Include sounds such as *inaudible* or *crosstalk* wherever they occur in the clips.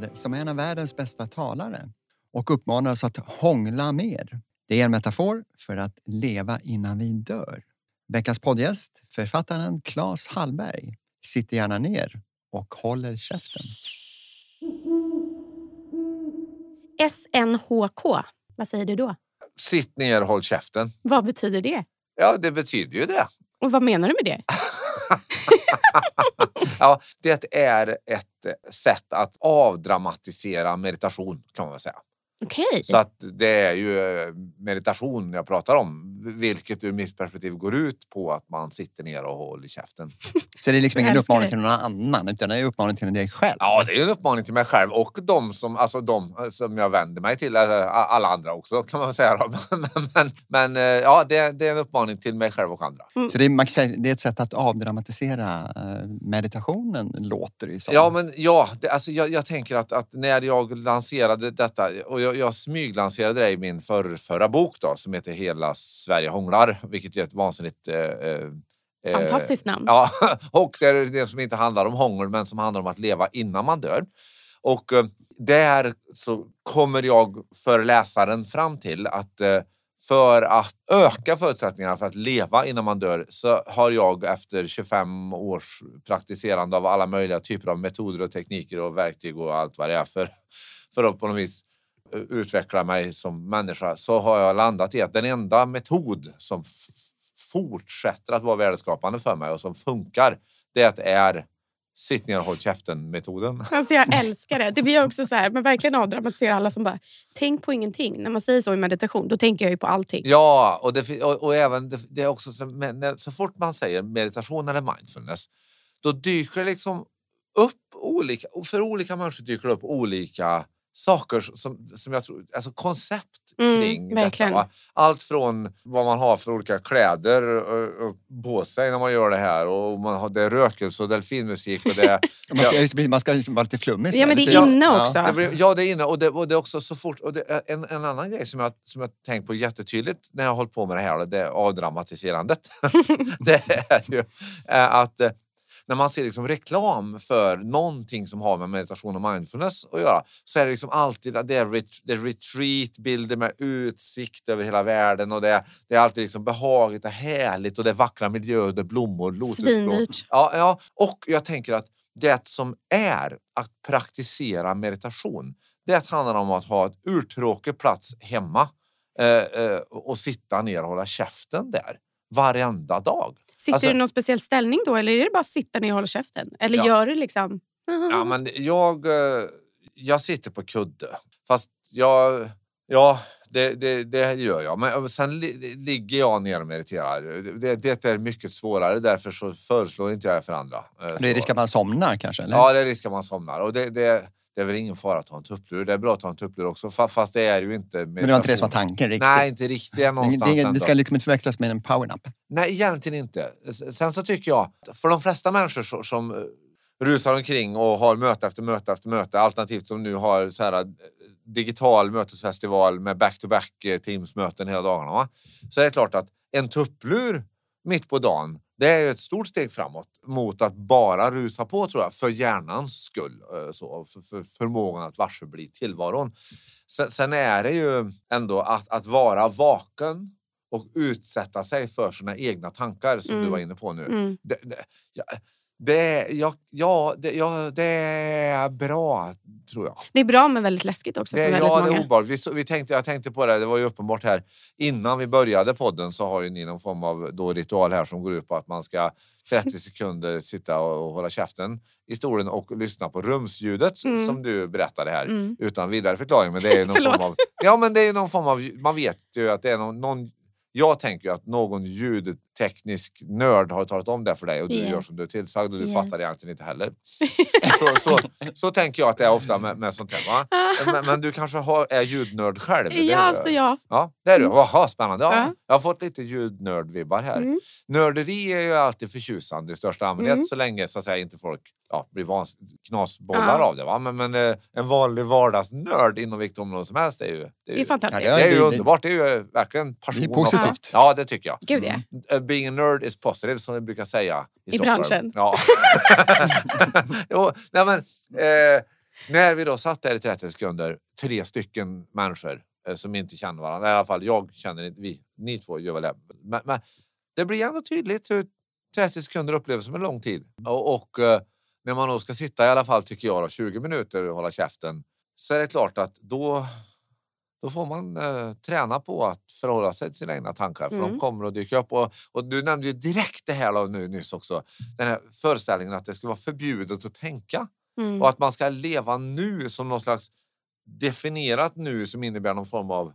Gad som är en av världens bästa talare och uppmanar oss att hångla mer. Det är en metafor för att leva innan vi dör. Veckans poddgäst, författaren Claes Hallberg, sitter gärna ner och håller käften. SNHK, vad säger du då? Sitt ner och håll käften. Vad betyder det? Ja, det betyder ju det. Och vad menar du med det? *laughs* *laughs* ja, det är ett sätt att avdramatisera meditation kan man väl säga. Okej. Så att det är ju eh, meditation jag pratar om, vilket ur mitt perspektiv går ut på att man sitter ner och håller käften. *laughs* Så det är liksom ingen uppmaning till någon annan utan det är en uppmaning till dig själv. Ja, det är ju en uppmaning till mig själv och de som, alltså de som jag vänder mig till, alla andra också kan man säga. *laughs* Men, men, men eh, ja, det, det är en uppmaning till mig själv och andra. Så det är, det är ett sätt att avdramatisera eh, meditationen låter det som. Ja, men ja, det, alltså, jag, jag tänker att, att när jag lanserade detta och jag, jag smyglanserade det i min för, förra bok då, som heter Hela Sverige hånglar, vilket är ett vansinnigt eh, eh, eh, Fantastiskt namn. Ja, *laughs* och det är det som inte handlar om hångel men som handlar om att leva innan man dör. Och eh, där så kommer jag för läsaren fram till att eh, för att öka förutsättningarna för att leva innan man dör så har jag efter 25 års praktiserande av alla möjliga typer av metoder och tekniker och verktyg och allt vad det är för, *laughs* för att på något vis eh, utveckla mig som människa så har jag landat i att den enda metod som fortsätter att vara värdeskapande för mig och som funkar det är sitt ner och håll käften-metoden. *laughs* Alltså jag älskar det. Det blir också så här, men verkligen avdramatisera alla som bara, tänk på ingenting. När man säger så i meditation, då tänker jag ju på allting. Ja, och, det, och, och även det, det är också så, när, så fort man säger meditation eller mindfulness, då dyker det liksom upp olika, för olika människor dyker det upp olika saker som, som jag tror, alltså koncept Mm, kring verkligen. detta. Va? Allt från vad man har för olika kläder eh, eh, på sig när man gör det här och man har, det är rökelse och delfinmusik och det *laughs* Man ska, bli- man ska vara lite flummig. Ja, men det är inne ja. också. det ja, det är inne. Och det, och det är också så fort... Och det en, en annan grej som jag, som jag tänkt på jättetydligt när jag har hållit på med det här, och det är avdramatiserandet. *laughs* det är ju eh, att eh, när man ser liksom reklam för någonting som har med meditation och mindfulness att göra så är det liksom alltid att det är, ret, det är retreat-bilder med utsikt över hela världen och det är, det är alltid liksom behagligt och härligt och det är vackra miljöer, det är blommor, lotusblom. Ja, ja, och jag tänker att det som är att praktisera meditation, det handlar om att ha ett urtråkig plats hemma eh, eh, och sitta ner och hålla käften där varenda dag. Sitter Alltså- du i någon speciell ställning då eller är det bara att sitta ner och hålla käften? Eller Ja. gör du liksom... Ja, *laughs* men jag, eh, jag sitter på kudde, fast jag, ja, det, det, det gör jag. Men sen li, ligger jag ner och mediterar. Det, det är mycket svårare, därför så föreslår inte jag det för andra. Eh, Det är risk att man somnar kanske? Eller? Ja, det är risk att man somnar. Och det, det, det är väl ingen fara att ha en tupplur. Det är bra att ha en tupplur också, fa- fast det är ju inte men det var inte det som var tanken riktigt? Nej, inte riktigt. Någonstans det, det ska liksom inte förväxlas med en powernap? Nej, egentligen inte. Sen så tycker jag, för de flesta människor som, som eh, rusar omkring och har möte efter möte efter möte, alternativt som nu har så här, eh, digital mötesfestival med back-to-back eh, teamsmöten hela dagarna, va? så är det klart att en tupplur mitt på dagen, det är ett stort steg framåt mot att bara rusa på tror jag, för hjärnans skull. eh, Så, för, för förmågan att varse bli tillvaron. Sen, sen är det ju ändå att, att vara vaken och utsätta sig för sina egna tankar som du Mm. var inne på nu. Mm. Det, det, ja, det, ja, ja, det, ja, det är bra, tror jag. Det är bra men väldigt läskigt också Det, för väldigt ja, det är många. obehagligt. Vi, vi tänkte, jag tänkte på det, det var ju uppenbart här. Innan vi började podden så har ju ni någon form av då ritual här som går ut på att man ska 30 *laughs* sekunder sitta och, och hålla käften i stolen och lyssna på rumsljudet Mm. som du berättade här Mm. utan vidare förklaring. Men det är någon *laughs* form av, ja, men det är någon form av, man vet ju att det är någon, någon jag tänker ju att någon ljudteknisk nörd har talat om det för dig och du Yes. gör som du är tillsagd och du Yes. fattar egentligen inte heller. *laughs* så, så, så tänker jag att det är ofta med, med sånt här. Va? Men, men du kanske har, är ljudnörd själv? det är Ja, alltså ja. Ja, det är du. Jaha, spännande. Ja, Ja. Jag har fått lite ljudnörd-vibbar här. Mm. Nörderi är ju alltid förtjusande i största allmänhet Mm. så länge så att säga, inte folk ja, blir vans- knasbollar Ja. av det. Va? Men, men eh, en vanlig vardagsnörd inom vilket område som helst är ju, det är Det ju, är fantastiskt. Ja, det är ju det- det- underbart. Det är ju verkligen passion. Positivt. Ja, det tycker jag. Gud ja. Uh, Being a nerd is positive som vi brukar säga i, I branschen. Ja. *laughs* jo, nej men, eh, när vi då satt där i 30 sekunder, tre stycken människor eh, som inte känner varandra, i alla fall jag känner inte, vi, ni två gör väl det. Men, men det blir ändå tydligt hur 30 sekunder upplevs som en lång tid. Och, och eh, när man då ska sitta i alla fall, tycker jag, då, 20 minuter och hålla käften, så är det klart att då, då får man eh, träna på att förhålla sig till sina egna tankar. För Mm. de kommer att dyka upp. Och, och du nämnde ju direkt det här då, nu nyss också. Den här föreställningen att det ska vara förbjudet att tänka. Mm. Och att man ska leva nu som någon slags definierat nu som innebär någon form av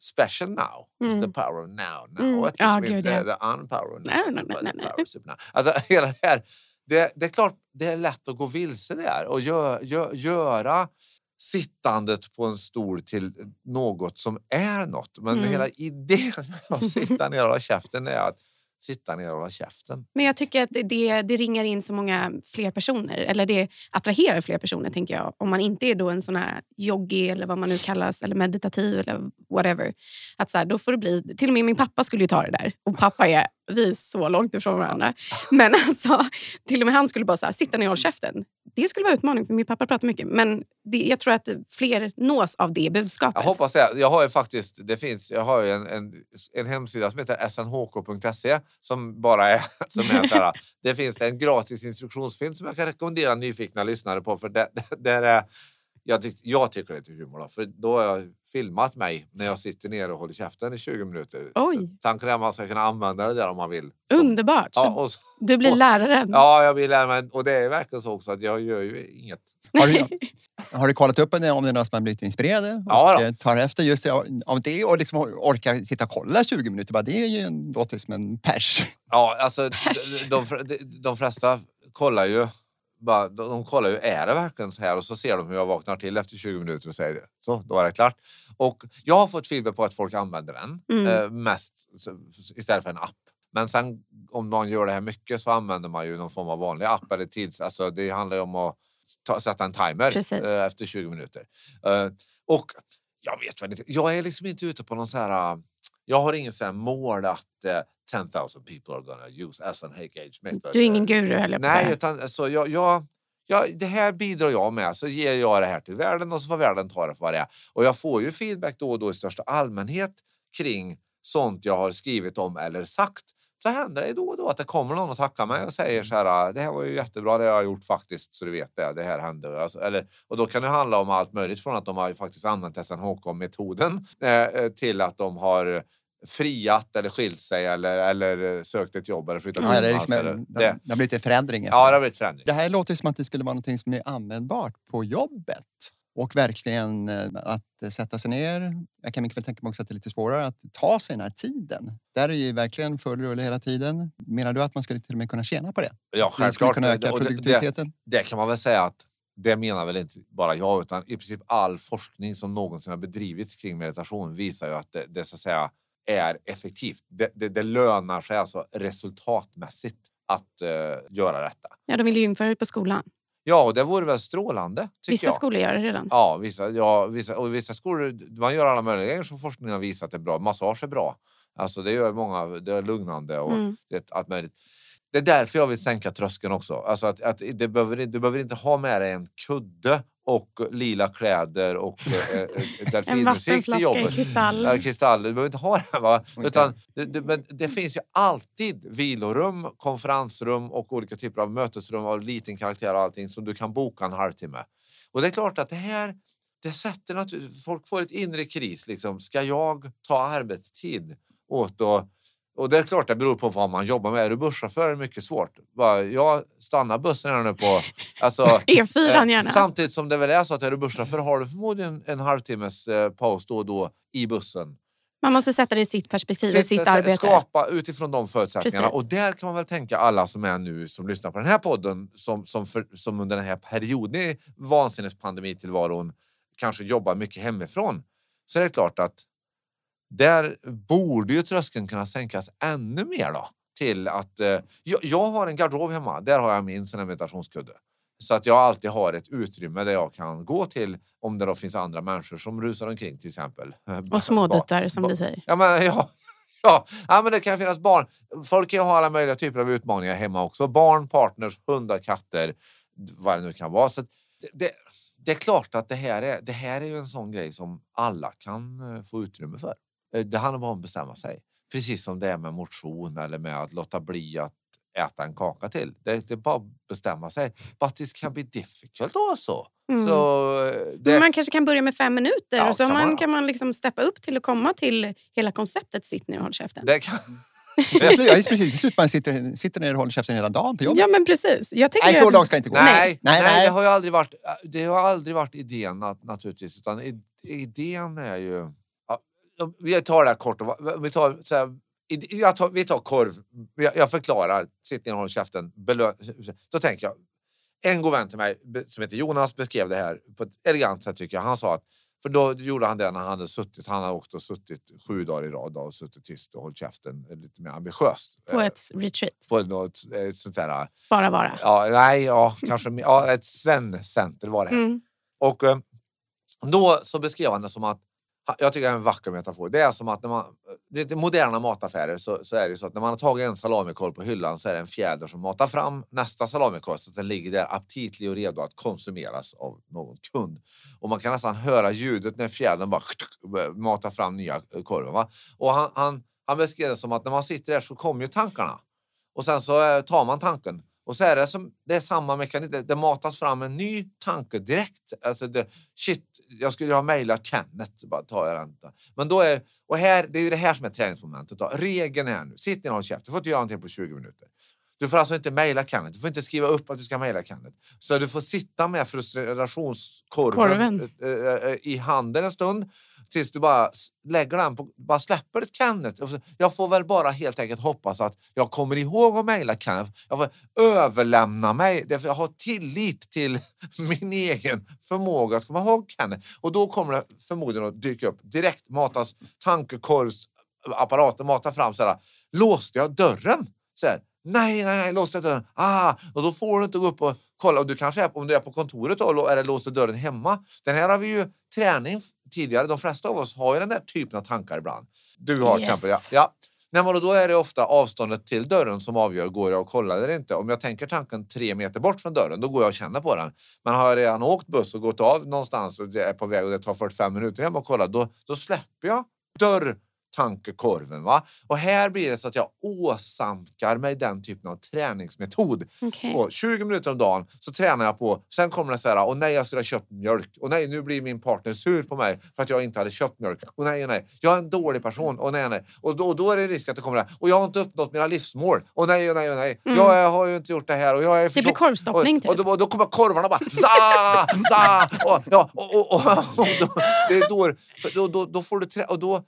special now. Mm. The power of now. now. Mm. Att liksom inte ja. the unpower of now. Nej. power of super now. Alltså *laughs* hela det här. Det, det är klart det är lätt att gå vilse där och gö, gö, göra sittandet på en stol till något som är något. Men Mm. hela idén med att *laughs* sitta ner och hålla käften är att sitta ner och hålla käften. Men jag tycker att det, det, ringar in så många fler personer. Eller det attraherar fler personer, tänker jag. Om man inte är då en sån här yogi eller vad man nu kallas, eller meditativ eller whatever. Att så här, då får det bli, till och med min pappa skulle ju ta det där. Och pappa är, vi är så långt ifrån varandra. *laughs* Men alltså, till och med han skulle bara så här, sitta ner och hålla käften. Det skulle vara utmaning, för min pappa pratar mycket. Men det, jag tror att fler nås av det budskapet. Jag hoppas det. Jag har ju faktiskt, det finns, jag har ju en, en, en hemsida som heter snhk.se som bara är, *laughs* som är så här, det finns en gratis instruktionsfilm som jag kan rekommendera nyfikna lyssnare på för det, det, det är, jag, tyck, jag tycker det är humor då, för då har jag filmat mig när jag sitter ner och håller käften i 20 minuter. Oj. Så tanken är att man ska kunna använda det där om man vill. Underbart! Så Ja, och, så- du blir och- läraren. ja, jag vill lära mig. Och det är verkligen så också att jag gör ju inget. Har du, har du kollat upp om det är någon som har blivit inspirerade och Ja då. tar efter just det, av det och liksom orkar sitta och kolla 20 minuter? Bara, det är ju en, låter som en pers. Ja, alltså de, de, de, de flesta kollar ju bara, de, kollar ju, är det verkligen så här? Och så ser de hur jag vaknar till efter 20 minuter och säger det. Så, då är det klart. Och jag har fått feedback på att folk använder den Mm. eh, mest istället för en app. Men sen om någon gör det här mycket så använder man ju någon form av vanlig app eller tids... Alltså det handlar ju om att ta, sätta en timer Precis. eh, efter 20 minuter. Eh, och jag vet väl inte, jag är liksom inte ute på någon så här... Jag har ingen så här mål att eh, 10,000 people are gonna use as an age method. Du är ingen guru, att Nej, utan alltså, jag, jag, jag, det här bidrar jag med. Så ger jag det här till världen och så får världen ta det för vad det är. Och jag får ju feedback då och då i största allmänhet kring sånt jag har skrivit om eller sagt. Så händer det då och då att det kommer någon och tackar mig och säger så här, det här var ju jättebra det jag har gjort faktiskt så du vet det, det här hände. Alltså, eller, och då kan det handla om allt möjligt från att de har ju faktiskt använt SNHK-metoden *laughs* eh, eh, till att de har friat eller skilt sig eller, eller sökt ett jobb eller flyttat Ja, det, liksom, eller- det, det, det har blivit en förändring. Ja, det. har blivit förändring. Det här låter som att det skulle vara något som är användbart på jobbet. Och verkligen eh, att sätta sig ner. Jag kan mycket väl tänka mig också att det är lite svårare att ta sig den här tiden. Där är ju verkligen full rulle hela tiden. Menar du att man skulle till och med kunna tjäna på det? Ja, skulle självklart. kunna öka Och det, det, produktiviteten? det kan man väl säga att det menar väl inte bara jag utan i princip all forskning som någonsin har bedrivits kring meditation visar ju att det, det så att säga är effektivt. Det, det, det lönar sig alltså resultatmässigt att eh, göra detta. Ja, de vill ju införa det på skolan. Ja, och det vore väl strålande Vissa jag. skolor gör det redan. Ja, vissa, ja vissa, och vissa skolor, man gör alla möjliga grejer som forskningen har visat är bra. Massage är bra. Alltså det gör många, det är lugnande och Mm. det, allt möjligt. Det är därför jag vill sänka tröskeln också. Alltså att, att det behöver, du behöver inte ha med dig en kudde och lila kläder och äh, *laughs* En delfinmusik till vattenflaska i jobbet. kristall. Ja, kristall. Du behöver inte ha det. Va? Okej. Utan, det, det, men det finns ju alltid vilorum, konferensrum och olika typer av mötesrum av liten karaktär och allting som du kan boka en halvtimme. Och det är klart att det här det sätter naturligtvis, folk får ett inre kris. Liksom. Ska jag ta arbetstid åt att och det är klart det beror på vad man jobbar med. Är du busschaufför är det mycket svårt. Bara, jag stannar bussen här nu på... Alltså, E4 *laughs* Eh, gärna. Samtidigt som det väl är så att är du busschaufför har du förmodligen en halvtimmes eh, paus då och då i bussen. Man måste sätta det i sitt perspektiv och Sitt- sitt eh, arbete. Skapa utifrån de förutsättningarna. Precis. Och där kan man väl tänka alla som är nu som lyssnar på den här podden som, som, för, som under den här perioden i vansinnespandemi-tillvaron kanske jobbar mycket hemifrån. Så är det klart att där borde ju tröskeln kunna sänkas ännu mer då. Till att, eh, jag, jag har en garderob hemma, där har jag min sån meditationskudde. Så att jag alltid har ett utrymme där jag kan gå till om det då finns andra människor som rusar omkring till exempel. *laughs* Och småduttar som du säger. Ja, men, *laughs* ja, ja. ja, men det kan finnas barn. Folk kan ha alla möjliga typer av utmaningar hemma också. Barn, partners, hundar, katter, vad det nu kan vara. Så det, det, det är klart att det här är, det här är ju en sån grej som alla kan eh, få utrymme för. Eh, Det handlar bara om att bestämma sig. Precis som det är med motion eller med att låta bli att äta en kaka till. Det, det är bara att bestämma sig. But it can be difficult also. Mm. Så eh, Men det, Man kanske kan börja med fem minuter Ja, och så kan man, man. kan man liksom steppa upp till att komma till hela konceptet Sitt ner och håll käften. det kan, *laughs* Jag, är precis till slut man sitter, sitter ner och håller käften hela dagen på jobbet. Ja men precis. Jag tänker Nej, så långt ska det inte gå. nej, Nej, nej, nej. det har ju aldrig varit, det har aldrig varit idén nat- naturligtvis. Utan idén är ju... Vi tar det här kort. och Vi tar, så här, jag tar, vi tar korv. Jag, jag förklarar. Sitt ner och håll käften. Belö, då tänker jag. En god vän till mig som heter Jonas beskrev det här på ett elegant sätt tycker jag. Han sa att för då gjorde han det när han hade suttit. Han hade åkt och suttit sju dagar i rad och suttit tyst och hållit käften lite mer ambitiöst. På ett retreat. på något eh, sånt där. Bara vara. Ja, nej, ja, kanske ja, ett zen-center var det. Mm. Och eh, då så beskrev han det som att, jag tycker det är en vacker metafor, det är som att när man, det är moderna mataffärer så, så är det så att när man har tagit en salamikorv på hyllan så är det en fjäder som matar fram nästa salamikorv så att den ligger där aptitlig och redo att konsumeras av någon kund. Och man kan nästan höra ljudet när fjädern bara matar fram nya eh, korven. Va? Och han, han, han beskrev det som att när man sitter där så kommer ju tankarna. Och sen så eh, tar man tanken. Och så är det, som, det är samma mekanism. Det, det matas fram en ny tanke direkt. Alltså det, shit, jag skulle ha mejlat Kenneth. Bara tar jag den. Men då är, och här, det är ju det här som är träningsmomentet. Då. Regeln är nu, sitt ner och håll käft. Du får inte göra någonting på 20 minuter. Du får alltså inte mejla Kenneth. Du får inte skriva upp att du ska mejla Kenneth. Så du får sitta med frustrationskorven Korven. eh, eh, i handen en stund tills du bara lägger den på, bara släpper ett Kenneth. Jag får väl bara helt enkelt hoppas att jag kommer ihåg att mejla Kenneth. Jag får överlämna mig, därför jag har tillit till *laughs* min egen förmåga att komma ihåg Kenneth. Och då kommer det förmodligen att dyka upp direkt, matas tankekorvsapparaten matar fram så här, låste jag dörren? Så här, nej, nej, nej, jag dörren? Ah, och då får du inte gå upp och kolla. Och du kanske är, om du är på kontoret då, eller låste dörren hemma. Den här har vi ju träning tidigare. De flesta av oss har ju den där typen av tankar ibland. Du har Yes. exempel, ja. ja. Nej, men då är det ofta avståndet till dörren som avgör, går jag och kollar eller inte? Om jag tänker tanken tre meter bort från dörren, då går jag och känner på den. Men har jag redan åkt buss och gått av någonstans och det är på väg och det tar 45 minuter hem och kolla, då, då släpper jag dörrtankekorven. Va? Och här blir det så att jag åsamkar mig den typen av träningsmetod. Okej. Och 20 minuter om dagen så tränar jag på, sen kommer det så här, och nej jag skulle ha köpt mjölk, och nej nu blir min partner sur på mig för att jag inte hade köpt mjölk, och nej och nej, jag är en dålig person, och nej och nej, och då, då är det risk att det kommer det och jag har inte uppnått mina livsmål, och nej och nej och nej, jag har ju inte gjort det här och jag är för Mm. Det blir tjock." korvstoppning, och, och, typ. då, och då kommer korvarna bara za, za, och, ja, och, och, och, och då, det är då, då, då, då får du trä, och då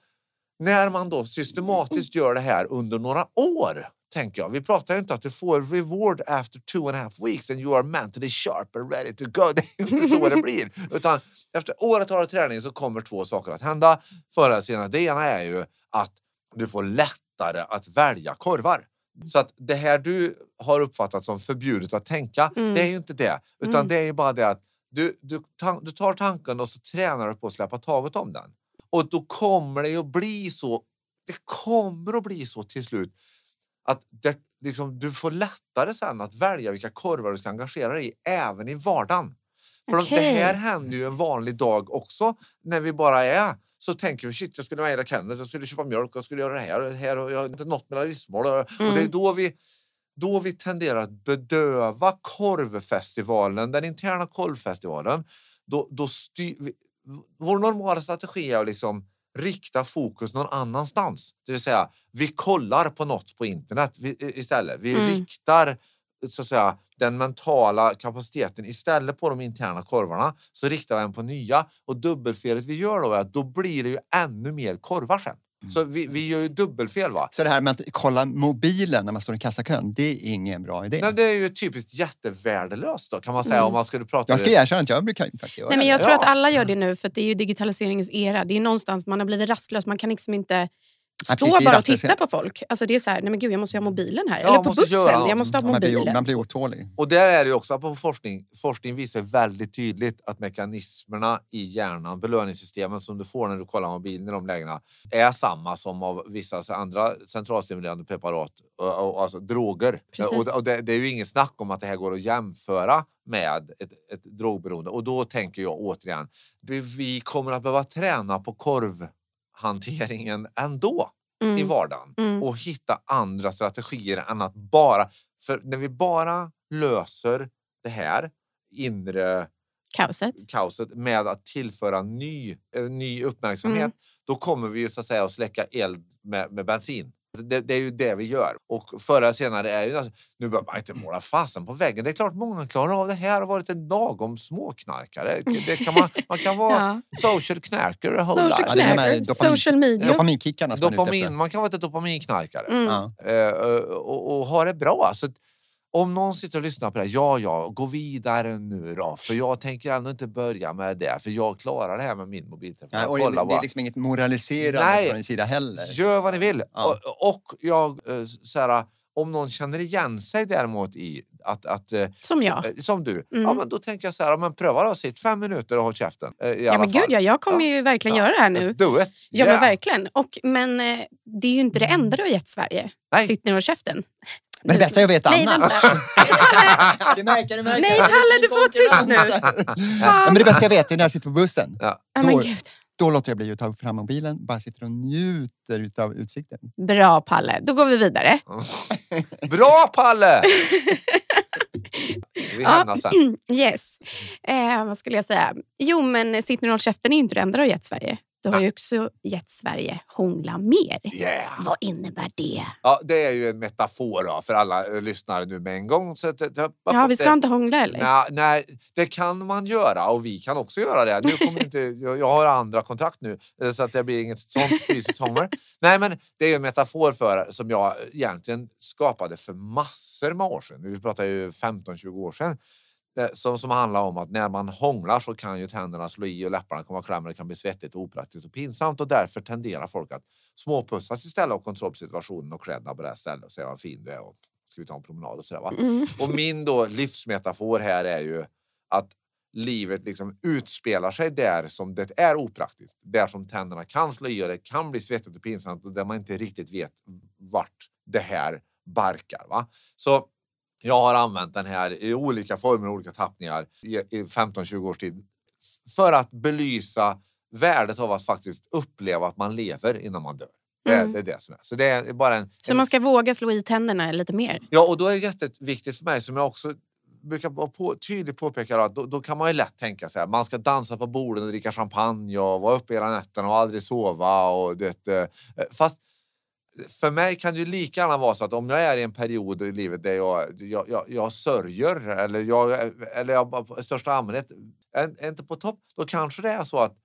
när man då systematiskt gör det här under några år, tänker jag. Vi pratar ju inte att du får reward after two and a half weeks and you are mentally sharp and ready to go. *laughs* Det är inte så det blir. Utan efter året av träning så kommer två saker att hända förr eller senare. Det ena är ju att du får lättare att välja korvar. Så att det här du har uppfattat som förbjudet att tänka, Mm. det är ju inte det. Utan Mm. det är ju bara det att du, du, du tar tanken och så tränar du på att släppa taget om den. Och då kommer det att bli så, det kommer att bli så till slut att det, liksom, du får lättare sen att välja vilka korvar du ska engagera dig i, även i vardagen. För de- det här händer ju en vanlig dag också, när vi bara är så tänker vi shit, jag skulle mejla Kenneth, jag skulle köpa mjölk, jag skulle göra det här och det här och jag har inte nått mina livsmål. Och det är Mm. då vi, då vi tenderar att bedöva korvfestivalen, den interna korvfestivalen. Då, då styr, vår normala strategi är att liksom rikta fokus någon annanstans. Det vill säga, vi kollar på något på internet istället. Vi Mm. riktar så att säga, den mentala kapaciteten istället på de interna korvarna så riktar vi den på nya. Och dubbelfelet vi gör då är att då blir det ju ännu mer korvar sen. Så vi, vi gör ju dubbelfel va? Så det här med att kolla mobilen när man står i kassakön, det är ingen bra idé. Nej, det är ju typiskt jättevärdelöst då kan man säga om man skulle prata... Jag ska erkänna att jag brukar faktiskt göra Nej, men jag det. tror Ja. att alla gör det nu för det är ju digitaliseringens era. Det är någonstans man har blivit rastlös. Man kan liksom inte Ja, stå precis, bara och titta på folk. Alltså det är så här, nej men gud jag måste ha mobilen här. Ja, Eller på måste göra bussen, något. jag måste ha man, blir, mobilen. man blir otålig. Och där är det ju också på forskning. Forskning visar väldigt tydligt att mekanismerna i hjärnan, belöningssystemen som du får när du kollar mobilen i de lägena, är samma som av vissa andra centralstimulerande preparat, alltså droger. Precis. Och, och det, det är ju inget snack om att det här går att jämföra med ett, ett drogberoende. Och då tänker jag återigen, vi kommer att behöva träna på korvhanteringen ändå i Mm. vardagen Mm. och hitta andra strategier än att bara... För när vi bara löser det här inre Kaoset. kaoset med att tillföra ny, eh, ny uppmärksamhet, Mm. då kommer vi ju så att säga att släcka eld med, med bensin. Det, det är ju det vi gör. Och förr eller senare är ju... alltså, Nu behöver man inte måla fasen på väggen. Det är klart många klarar av det här och varit en lagom småknarkare. Det kan man, man kan vara *laughs* Ja. social knarker Social life. Ja, här knäcker, dopamin- social media. Dopaminkikarna som man är ute Dopamin, efter. man kan vara ett dopaminknarkare Mm. Ja. eh, och, och ha det bra. Så om någon sitter och lyssnar på det, här, ja, ja, gå vidare nu då. För jag tänker ändå inte börja med det, för jag klarar det här med min mobiltelefon. Ja, och Kolla det, det är liksom inget moraliserande Nej. från din sida heller. Gör vad ni vill. Ja. Och, och jag, eh, så här, om någon känner igen sig däremot i att, att eh, Som jag. eh, som du, Mm. ja, men då tänker jag så här, ja, men pröva då, sitt fem minuter och håll käften. I Ja, alla men gud, ja, jag kommer ju verkligen Ja. göra det här nu. Do it. Ja, Yeah. men verkligen. Och, men det är ju inte det enda du har gett Sverige. Nej. Sitt ner och käften. Men det bästa jag vet Nej, annars. vänta. *laughs* du märker, du märker. Nej, Palle, du får vara tyst nu. Ja, men det bästa jag vet är när jag sitter på bussen. Ja. Då- gud. Då låter jag bli att ta fram mobilen, bara sitter och njuter av utsikten. Bra, Palle. Då går vi vidare. Bra Palle! *laughs* Vi Ja. hämnas *clears throat* sen. Yes. Eh, vad skulle jag säga? Jo, men Sitt ner och håll käften är ju inte det enda du har gett Sverige. Du har ju också gett Sverige hångla mer. Yeah. Vad innebär det? Ja, det är ju en metafor då, för alla eh, lyssnare nu med en gång. Så att- Ja, vi ska inte hångla eller? nej, nej, det kan man göra och vi kan också göra det. Nu kommer inte, *laughs* jag, har andra kontrakt nu eh, så att det blir inget sånt fysiskt hångel. Nej, men det är ju en metafor för som jag egentligen skapade för massor med år sedan. Vi pratar ju 15-20 år sedan. Eh, Som, som handlar om att när man hånglar så kan ju tänderna slå i och läpparna komma kläm och det kan bli svettigt, opraktiskt och pinsamt och därför tenderar folk att småpussas istället och kontroll på situationen och klädda på det här stället och säga vad fin du är och ska vi ta en promenad och sådär. Va? Mm. Och min då livsmetafor här är ju att livet liksom utspelar sig där som det är opraktiskt. Där som tänderna kan slå i och det kan bli svettigt och pinsamt och där man inte riktigt vet vart det här barkar. Va? Så jag har använt den här i olika former och olika tappningar i, i 15-20 års tid för att belysa värdet av att faktiskt uppleva att man lever innan man dör. Mm. det är det som är. Så det är bara en, Så man ska våga slå i tänderna lite mer. Ja, och då är det jätteviktigt för mig som jag också brukar vara på, tydligt påpeka att då, då kan man ju lätt tänka så här. Man ska dansa på borden och dricka champagne och vara uppe hela nätterna och aldrig sova. Och det, eh, fast för mig kan det ju lika gärna vara så att om jag är i en period i livet där jag, jag, jag, jag sörjer eller jag, eller jag i största allmänhet är, är inte på topp, då kanske det är så att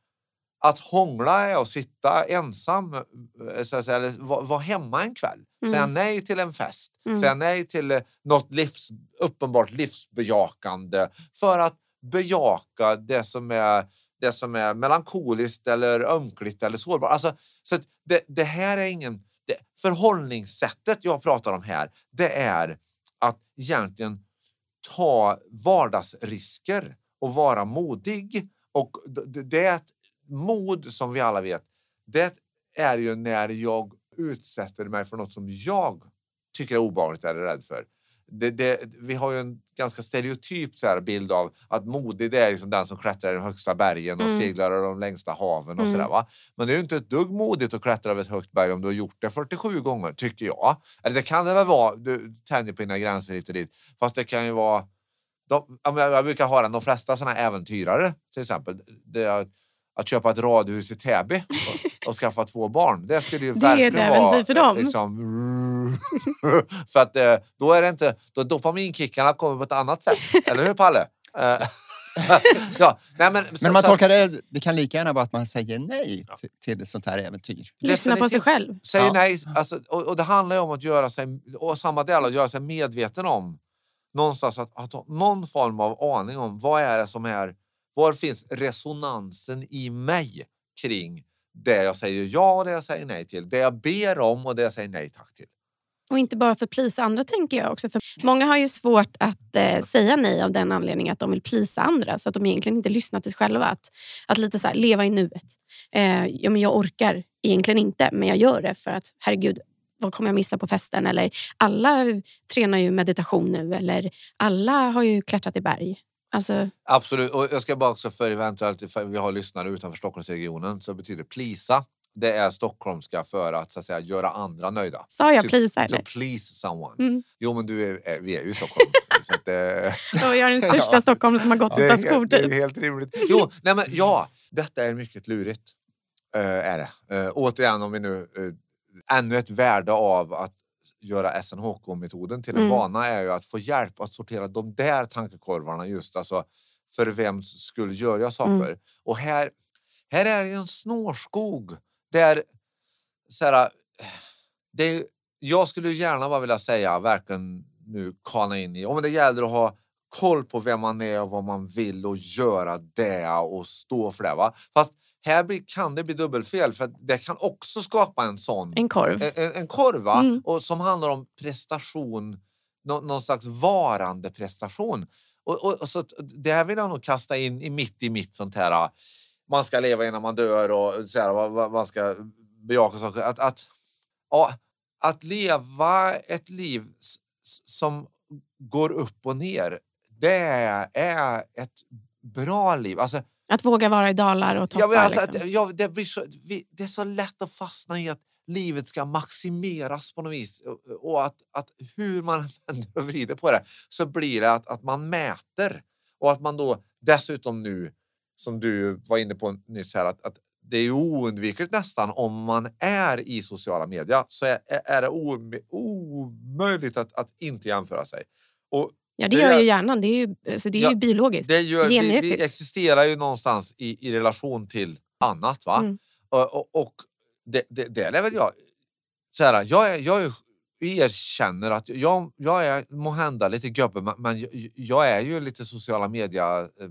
att hångla är att sitta ensam, eh, så att säga, eller vara hemma en kväll. Mm. Säga nej till en fest. Mm. Säga nej till eh, något livs, uppenbart livsbejakande för att bejaka det som är, det som är melankoliskt eller ömkligt eller sårbart. Alltså, så det, det här är ingen... Förhållningssättet jag pratar om här, det är att egentligen ta vardagsrisker och vara modig. Och det, är ett mod som vi alla vet. Det är ju när jag utsätter mig för något som jag tycker är obehagligt eller rädd för. Det, det, vi har ju en ganska stereotyp så här bild av att modig det är liksom den som klättrar i de högsta bergen och Mm. seglar över de längsta haven och Mm. sådär. Va? Men det är ju inte ett dugg modigt att klättra över ett högt berg om du har gjort det 47 gånger, tycker jag. Eller det kan det väl vara, du tänjer på dina gränser hit och dit. Fast det kan ju vara... De, jag brukar höra de flesta såna äventyrare, till exempel, det att köpa ett radhus i Täby *laughs* och, skaffa två barn. Det skulle ju Det är ett verkligen vara... för dem. Liksom, *laughs* för att eh, då är det inte... Då dopaminkickarna kommer på ett annat sätt. *laughs* Eller hur, Palle? Eh, *laughs* ja, nej, men, så- Men man tolkar det, det kan lika gärna vara att man säger nej till, till ett sånt här äventyr. Lyssna på sig själv. säger Ja. nej. Alltså, och, och det handlar ju om att göra sig, och samma del, att göra sig medveten om någonstans att, att ha någon form av aning om vad är det som är, var finns resonansen i mig kring det jag säger ja och det jag säger nej till. Det jag ber om och det jag säger nej tack till. Och inte bara för att plisa andra tänker jag också. För många har ju svårt att eh, säga nej av den anledningen att de vill plisa andra så att de egentligen inte lyssnar till sig själva. Att, att lite så här, leva i nuet. Eh, ja, men jag orkar egentligen inte men jag gör det för att herregud vad kommer jag missa på festen? Eller alla tränar ju meditation nu eller alla har ju klättrat i berg. Alltså, Absolut. Och jag ska bara också för eventuellt, för vi har lyssnare utanför Stockholmsregionen, så betyder plisa. Det är stockholmska för att, så att säga, göra andra nöjda. sa jag Typ- please To please someone. Mm. Jo, men du är, vi är ju i Stockholm. *laughs* så att, eh, Och jag är den största *laughs* Ja. Stockholm som har gått utan skor det är typ. helt rimligt. Jo, nej men ja, detta är mycket lurigt. eh, är det. Uh, återigen, om vi nu... Uh, ännu ett värde av att göra SNHK-metoden till en Mm. vana är ju att få hjälp att sortera de där tankekorvarna just alltså för vems skull gör jag saker? Mm. Och här, här är en snårskog där så här, det jag skulle gärna bara vilja säga verkligen nu kana in i, om det gäller att ha koll på vem man är och vad man vill och göra det och stå för det. Va? Fast här kan det bli dubbelfel för det kan också skapa en sån En korv. en, en- korv? Mm. och som handlar om prestation, nå, någon slags varande prestation. Och, och, och så, det här vill jag nog kasta in i mitt i mitt sånt här, ah, man ska leva innan man dör och så här, man ska bejaka saker. Att, att, ja, att leva ett liv som går upp och ner, det är, ett bra liv. Alltså, Att våga vara i dalar och toppar. Ja, alltså, liksom. att, ja, det, blir så, det är så lätt att fastna i att livet ska maximeras på något vis och- att, att hur man *laughs* vänder och vrider på det så blir det att, att man mäter och att man då dessutom nu som du var inne på nyss här att, att det är oundvikligt nästan om man är i sociala medier så är, är det omöjligt att, att inte jämföra sig. Och ja, det det gör ju hjärnan. Det är ju, alltså, det är Ja, ju biologiskt. det gör, vi, vi existerar ju någonstans i, i relation till annat. va? Mm. Och, och, och det, det, det är väl jag. Så här, jag, är, jag är, erkänner att jag, jag är måhända lite gubbe men- men jag, jag är ju lite sociala media... eh,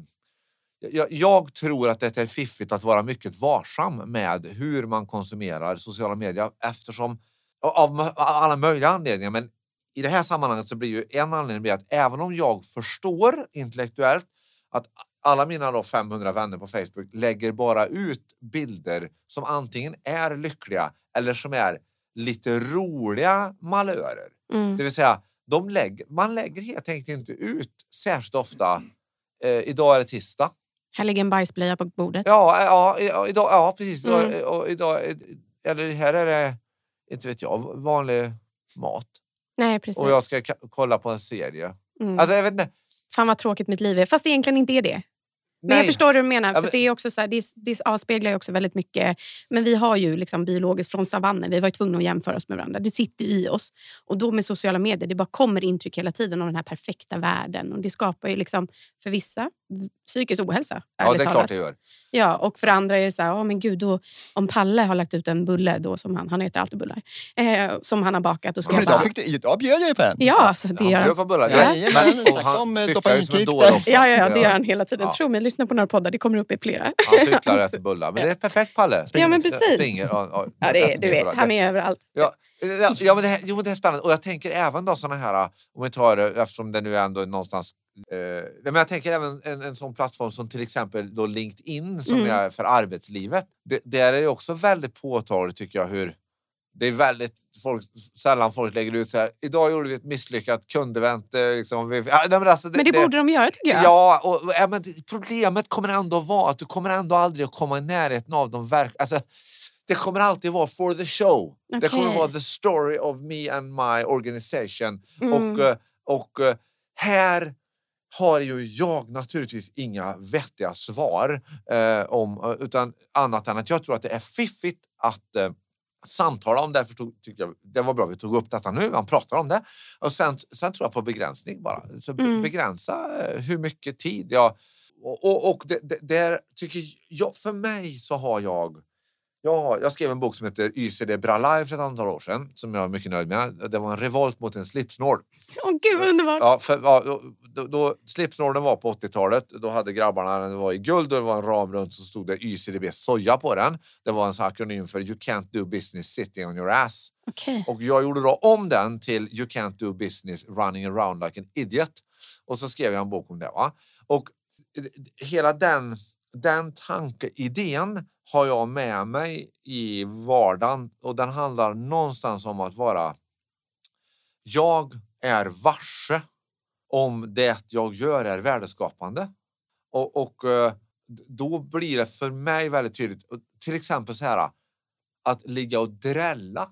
Jag, jag tror att det är fiffigt att vara mycket varsam med hur man konsumerar sociala medier eftersom av alla möjliga anledningar men i det här sammanhanget så blir ju en anledning att även om jag förstår intellektuellt att alla mina då 500 vänner på Facebook lägger bara ut bilder som antingen är lyckliga eller som är lite roliga malörer. Mm. Det vill säga, de lägger, man lägger helt enkelt inte ut särskilt ofta. Eh, idag är det tisdag. Här ligger en bajsblöja på bordet. Ja, ja, ja, idag, ja precis. Idag, Mm. och idag, eller här är det, inte vet jag, vanlig mat. Nej, precis. Och jag ska ka- kolla på en serie. mm. Alltså jag vet inte. Fan vad tråkigt mitt liv är. Fast det egentligen inte är det. Men Nej. jag förstår hur du menar. Ja, För men- det, är också så här, det, det avspeglar ju också väldigt mycket. Men vi har ju liksom biologiskt från savannen. Vi var ju tvungna att jämföra oss med varandra. Det sitter i oss. Och då med sociala medier, det bara kommer intryck hela tiden av den här perfekta världen. Och det skapar ju liksom för vissa psykisk ohälsa. Ja, det är klart talat. det gör. Ja, och för andra är det så här, oh, men gud, då, om Palle har lagt ut en bulle, då, som han, han äter alltid bullar, eh, som han har bakat. Då ska Men jag idag, bara, fick du, idag bjöd jag ju på en. ja, alltså, det gör Han han. bjöd på bullar. Ja. Ja. Jajamän, och han om, eh, cyklar ju som en dåre också. Ja, ja, ja, det gör han hela tiden. Ja. Tro mig, lyssna på några poddar. Det kommer upp i flera. Han cyklar och äter *laughs* bullar. Men det är perfekt Palle. Ja, men precis. Springer, ja, ja, Ja, det är, du vet, bullar. han är överallt. Ja, ja, men det, här, jo, men det är spännande. Och jag tänker även då såna här, om vi tar det, eftersom det nu ändå är någonstans Nej, men jag tänker även en, en sån plattform som till exempel då LinkedIn som Mm. är för arbetslivet. Det, där är det också väldigt påtagligt tycker jag hur det är väldigt folk, sällan folk lägger ut så här. Idag gjorde vi ett misslyckat kundevent. eh, Liksom, vi, ja, men, alltså, Men det borde de göra tycker jag. Ja, och, och, ja, men det- problemet kommer ändå vara att du kommer ändå aldrig att komma i närheten av de verk... Alltså, det kommer alltid vara for the show. Det kommer vara the story of me and my organization. Mm. Och, eh, och eh, här har ju jag naturligtvis inga vettiga svar eh, om, eh, utan annat än att jag tror att det är fiffigt att eh, samtala om. Därför tog, tyckte jag det var bra vi tog upp detta nu. Man pratar om det. Och sen, sen tror jag på begränsning bara. Så Mm. Begränsa eh, hur mycket tid jag... Och, och, och det, det, där tycker jag, för mig så har jag jag, har- jag skrev en bok som heter YCD Bralaj för ett antal år sedan som jag är mycket nöjd med. Det var en revolt mot en slipsnål. Åh gud vad underbart. Ja, för, ja, då, då, slipsnålen var på 80-talet. Då hade grabbarna den var i guld och det var en ram runt så stod det YCDB soja på den. Det var en sån akronym för You can't do business sitting on your ass. Okej. Och jag gjorde då om den till You can't do business running around like an idiot. Och så skrev jag en bok om det. Va? Och hela den, den tankeidén har jag med mig i vardagen och den handlar någonstans om att vara jag är varse om det jag gör är värdeskapande. Och, och eh, då blir det för mig väldigt tydligt, till exempel så här att ligga och drälla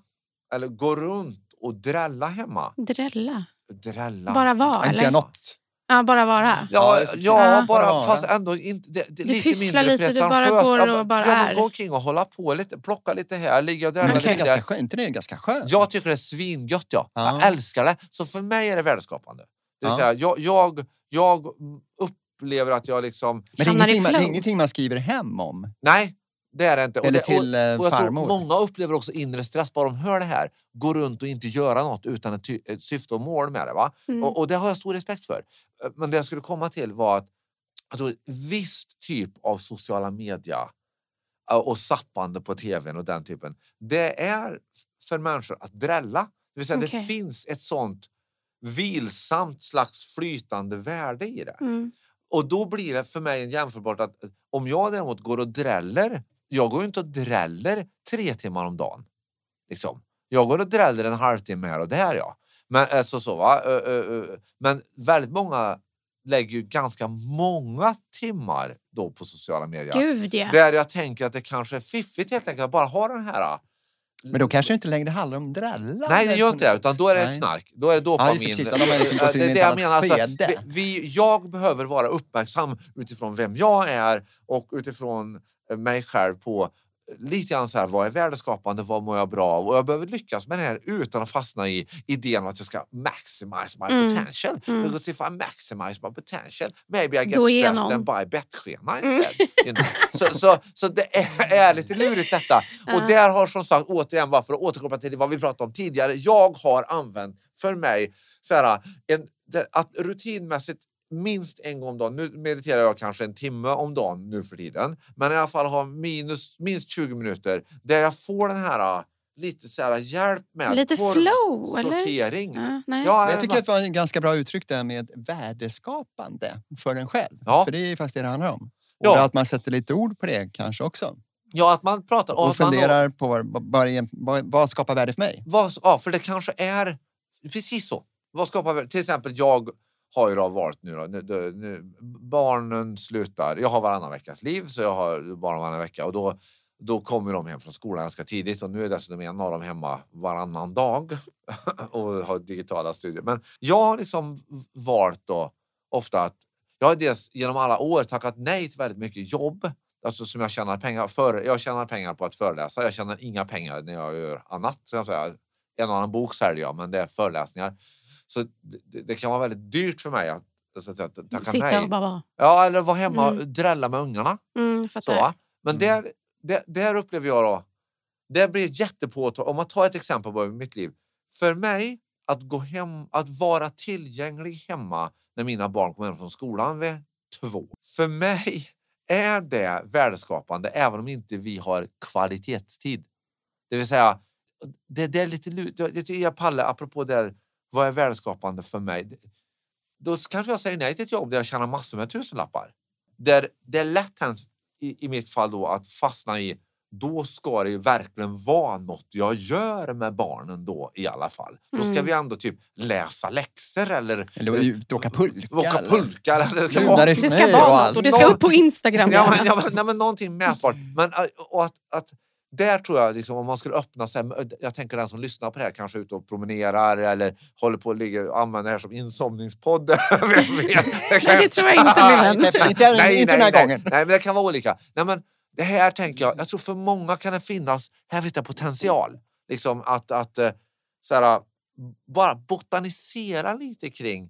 eller gå runt och drälla hemma. Drälla. Drälla. Bara vara, Inte göra något. Ja, bara vara. Ja, Ja, bara Bara fast ändå inte... Det, det, Du lite pysslar mindre lite, du bara går och bara ja, är. Gå omkring och hålla på lite, plocka lite här, ligga och drälla Men det lite är där. ganska, skö- inte det är ganska skönt? Jag tycker det är svingött. Ja. Ja. Jag älskar det. Så för mig är det värdeskapande. Det vill Ja. säga, jag, jag, jag upplever att jag liksom... Men det är, ingenting man, det är ingenting man skriver hem om. Nej, det är det inte. Och Eller det, till eh, och jag tror farmor. många upplever också inre stress bara de hör det här. Gå runt och inte göra något utan ett, ett syfte och mål med det. Va? Mm. Och, och det har jag stor respekt för. Men det jag skulle komma till var att jag tror, viss typ av sociala media eh, och zappande på tvn och den typen. Det är för människor att drälla. Det vill säga det Okej. finns ett sånt vilsamt slags flytande värde i det. Mm. Och då blir det för mig en jämförbart att eh, om jag däremot går och dräller, jag går ju inte och dräller tre timmar om dagen. Liksom. Jag går och dräller en halvtimme här och där ja. Men, alltså, så, va? Ö, ö. Men väldigt många lägger ju ganska många timmar då på sociala medier. Gud, ja. Där jag tänker att det kanske är fiffigt helt enkelt att bara ha den här... Men då kanske det inte längre handlar om drälla. Nej, det gör inte det. Utan då är det Nej. knark. Då är det dopamin. Ja, det, precis. De liksom det det jag menar. Alltså, vi, vi, jag behöver vara uppmärksam utifrån vem jag är och utifrån eh, mig själv på lite grann så här, vad är värdeskapande, vad mår jag bra av? Och jag behöver lyckas med det här utan att fastna i idén om att jag ska maximize my Mm. potential. Mm. Because if I maximize my potential, maybe I get Då stressed någon. and buy bettskena instead. You know? så, så, så det är, är lite lurigt detta. *laughs* Och där har som sagt, återigen, bara för att återkoppla till vad vi pratade om tidigare, jag har använt för mig så här, en, att rutinmässigt minst en gång om dagen, nu mediterar jag kanske en timme om dagen nu för tiden, men i alla fall ha minus, minst 20 minuter där jag får den här äh, lite så här hjälp med Lite flow, eller? sortering. Ja, nej. Ja, Men jag tycker att det var en ganska bra uttryck där med värdeskapande för en själv. Ja. För det är ju faktiskt det det handlar om. Och Ja. att man sätter lite ord på det kanske också. ja, att man pratar Och man- funderar på vad, vad, vad skapar värde för mig? Vad, ja, för det kanske är precis så. Vad skapar, till exempel jag har ju då valt nu, då, nu, nu, nu barnen slutar, jag har varannan veckas liv så jag har barn varannan vecka och då, då kommer de hem från skolan ganska tidigt och nu är dessutom en av dem hemma varannan dag *laughs* och har digitala studier. Men jag har liksom valt då ofta att jag har dels genom alla år tackat nej till väldigt mycket jobb alltså som jag tjänar pengar för. Jag tjänar pengar på att föreläsa. Jag tjänar inga pengar när jag gör annat. Så jag säga. En annan bok säljer jag, men det är föreläsningar. Så det, det kan vara väldigt dyrt för mig att, så att, att tacka Sitta nej. och bara vara. Ja, eller vara hemma och Mm. drälla med ungarna. Mm, Så? Men Mm. där, där, där upplever jag då, det blir jättepåtagligt. Om man tar ett exempel på mitt liv. För mig, att gå hem, att vara tillgänglig hemma när mina barn kommer hem från skolan vid två. För mig är det värdeskapande även om inte vi har kvalitetstid. Det vill säga, det, det är lite. Det tycker jag Palle, apropå där, vad är värdeskapande för mig? Då kanske jag säger nej till ett jobb där jag tjänar massor med tusenlappar. Där det är lätt hänt i, i mitt fall då att fastna i då ska det ju verkligen vara något jag gör med barnen då i alla fall. Då ska Mm. vi ändå typ läsa läxor eller Eller ut och åka pulka. åka eller- pulka. Eller det ska vara, Det ska och vara något och det ska upp på Instagram. ja, men, ja, men, nej, men någonting mätbart. Men, äh, och att, att där tror jag, liksom, om man skulle öppna, här, jag tänker den som lyssnar på det här kanske är ute och promenerar eller håller på och ligger och använder det här som insomningspodd. *laughs* Det kan- *laughs* Det tror jag inte, vän. Inte, inte, inte den här nej, gången. Nej, men det kan vara olika. Nej, men det här tänker jag, jag tror för många kan det finnas, här vet jag potential. Liksom att, att eh, så här, bara botanisera lite kring,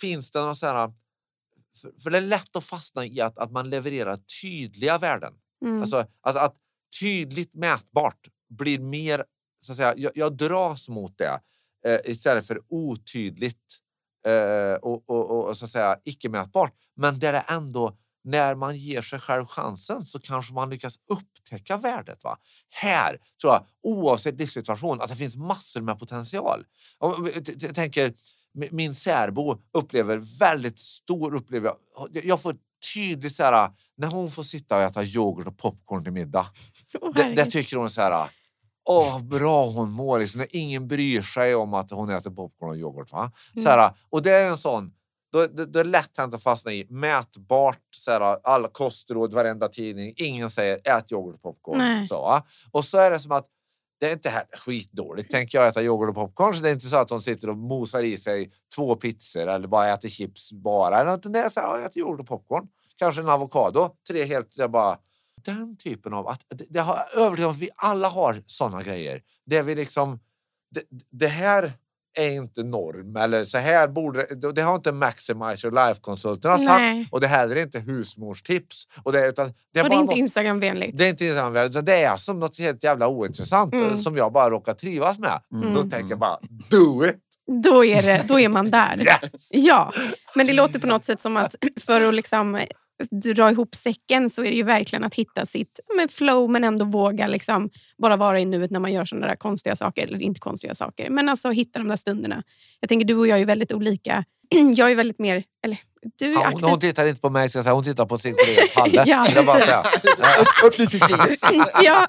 finns det några så här, för, för det är lätt att fastna i att, att man levererar tydliga värden. Mm. Alltså att, att tydligt mätbart blir mer, så att säga, jag, jag dras mot det eh, istället för otydligt eh, och, och, och, så att säga icke mätbart. Men där det ändå, när man ger sig själv chansen så kanske man lyckas upptäcka värdet. Va? Här tror jag, oavsett livssituation, att det finns massor med potential. Jag jag tänker, min särbo upplever väldigt stor upplever jag, jag får tydligt så här, när hon får sitta och äta yoghurt och popcorn till middag. *laughs* Åh, Det, det tycker hon så här, Åh, vad bra hon mår. Liksom, när ingen bryr sig om att hon äter popcorn och yoghurt. Va? Mm. Så här, och det är en sån... Då, det, det är lätt hänt att fastna i. Mätbart, så här, alla kostråd, varenda tidning. Ingen säger ät yoghurt och popcorn. Nej. Så, va? Och så är det som att det är inte heller skitdåligt, tänker jag, att äta yoghurt och popcorn. Så det är inte så att de sitter och mosar i sig två pizzor eller bara äter chips bara. Eller något. Det är så här, jag äter yoghurt och popcorn. Kanske en avokado. Tre helt, jag bara... Den typen av... Att, det, det har övertygat om att vi alla har såna grejer. Det vi liksom... Det, det här är inte norm. Eller så här borde det, har inte Maximizer Life-konsulterna Nej. sagt. Och det här är inte husmorstips. Och det, utan, det är Och det är inte något- Instagramvänligt. det är inte Instagram, utan det är som något helt jävla ointressant Mm. som jag bara råkar trivas med. Mm. Då tänker jag bara, do it! Då är, det, då är man där. *laughs* Yes! Ja, men det låter på något sätt som att för att liksom dra ihop säcken så är det ju verkligen att hitta sitt men flow men ändå våga liksom bara vara i nuet när man gör sådana där konstiga saker. Eller inte konstiga saker, men alltså hitta de där stunderna. Jag tänker du och jag är väldigt olika. *clears throat* Jag är väldigt mer... Eller, du är Ja, hon, aktiv. hon tittar inte på mig, ska jag säga. hon tittar på sin kollega Palle. *laughs* Ja, jag bara säga. Upp- Upplysningsvis. ja.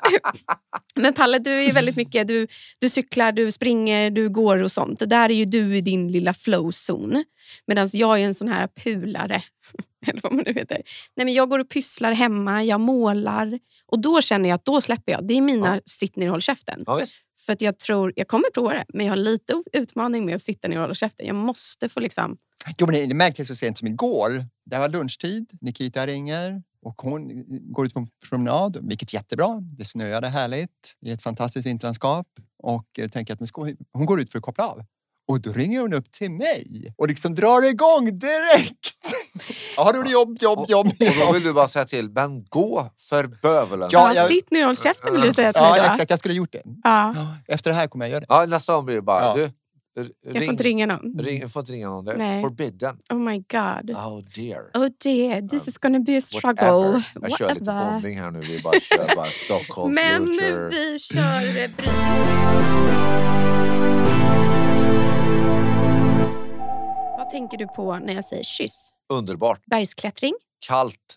Men Palle, du är väldigt mycket... Du, du cyklar, du springer, du går och sånt. Där är ju du i din lilla flow-zon. Medan jag är en sån här pulare. *laughs* Eller vad man nu heter. Nej, men jag går och pysslar hemma, jag målar. Och då känner jag att då släpper jag. Det är mina Ja. sitt ner och håll käften. Ja. För att jag tror, jag kommer prova det, men jag har lite utmaning med att sitta ner och hålla käften. Jag måste få liksom... Jo, men det- märktes så sent som igår. Det var lunchtid, Nikita ringer och hon går ut på en promenad, vilket är jättebra. Det snöade härligt i ett fantastiskt vinterlandskap och jag tänker att ska- hon går ut för att koppla av. Och då ringer hon upp till mig och liksom drar igång direkt. *laughs* Ja, det jobb, jobb, jobb. Och då vill du bara säga till, men gå för bövelen. Ja, Ja, jag- Sitt ner och håll käften vill du säga till mig Ja, exakt. Jag skulle ha gjort det. Ja, Efter det här kommer jag göra det. Ja, nästa gång blir det bara, Ja. du, jag ring, får inte ringa någon. ring, får inte ringa någon. Nej. forbidden. Oh my god. Oh dear. Oh dear, this is gonna be a struggle. Whatever. Jag kör lite Whatever. bonding här nu. Vi bara kör bara Stockholm Men Future. vi kör. *clears throat* Vad tänker du på när jag säger kyss? Underbart. Bergsklättring? Kallt.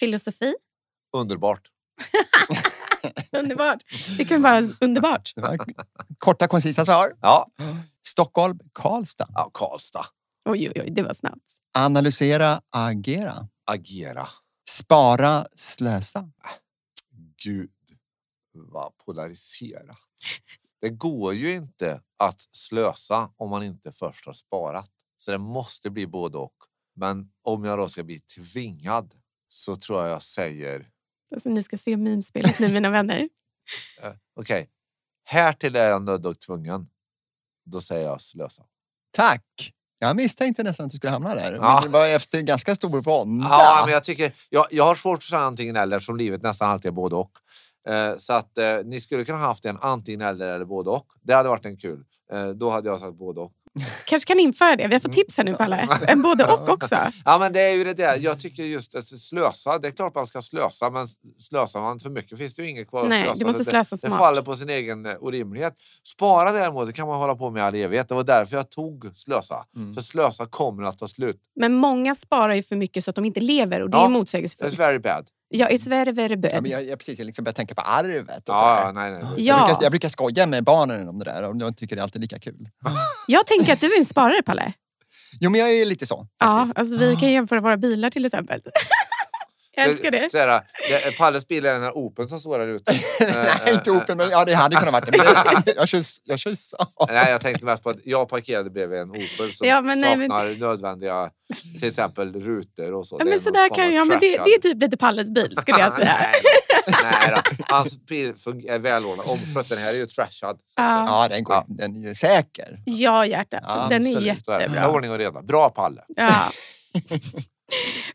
Filosofi? Underbart. *laughs* *laughs* Underbart. Det kan vara underbart. *laughs* var korta, koncisa svar. Ja, Stockholm, Karlstad. ja Karlstad. Oj, oj, oj, det var snabbt. Analysera, agera. Agera. Spara, slösa. Gud, vad polariserat. Det går ju inte att slösa om man inte först har sparat. Så det måste bli både och. Men om jag då ska bli tvingad så tror jag jag säger Alltså, ni ska se memespelet nu, mina vänner. *laughs* eh, okej, här till är jag nödd och tvungen. Då säger jag slösa. Tack! Jag misstänkte nästan att du skulle hamna där. Ja. Men det var efter ganska stor vånda. Ja, men jag tycker jag, jag har svårt att säga antingen eller som livet nästan alltid är både och. Eh, så att eh, ni skulle kunna haft en antingen eller eller både och. Det hade varit en kul. Eh, då hade jag sagt både och. Kanske kan införa det. Vi har fått tips här nu, Palle. En både och också. Ja, men det är ju det där. Jag tycker just att slösa. Det är klart man ska slösa, men slösar man för mycket finns det ju inget kvar att Nej, slösa. du måste Det- slösa Det smart. faller på sin egen eh, orimlighet. Spara däremot det kan man hålla på med i all evighet. Det var därför jag tog slösa. Mm. För slösa kommer att ta slut. Men många sparar ju för mycket så att de inte lever och det är Ja, motsägelsefullt. It's very bad. Ja, it's very, very Ja, men bad. jag, jag, precis, jag liksom börjar tänka på arvet. Och så Ja, här. ja, nej, nej. Ja. Jag, brukar, jag brukar skoja med barnen om det där och de tycker det är alltid lika kul. *laughs* Jag tänker att du är en sparare, Palle. Jo, men jag är lite så. Ja, alltså, vi kan jämföra våra bilar till exempel. *laughs* Jag älskar det. Så här, det Palles bil är den här Open som står där ute. *laughs* Eh, Nej, inte Opel, men ja, det hade kunnat varit det. *laughs* Jag, jag, kör, jag kör så. Nej, jag tänkte mest på att jag parkerade bredvid en Opel som Ja, men nej, men- saknar nödvändiga, till exempel rutor och så. Ja, Det är men så där kan jag, men det, det är typ lite Palles bil skulle jag säga. *laughs* nej, nej då. Hans bil är välordnad. Omskött. Den här är ju trashad. Ja. Ja, den, går, Ja. den är säker. Ja, hjärtat. Ja, Den är jättebra. Ordning och reda. Bra Palle. Ja.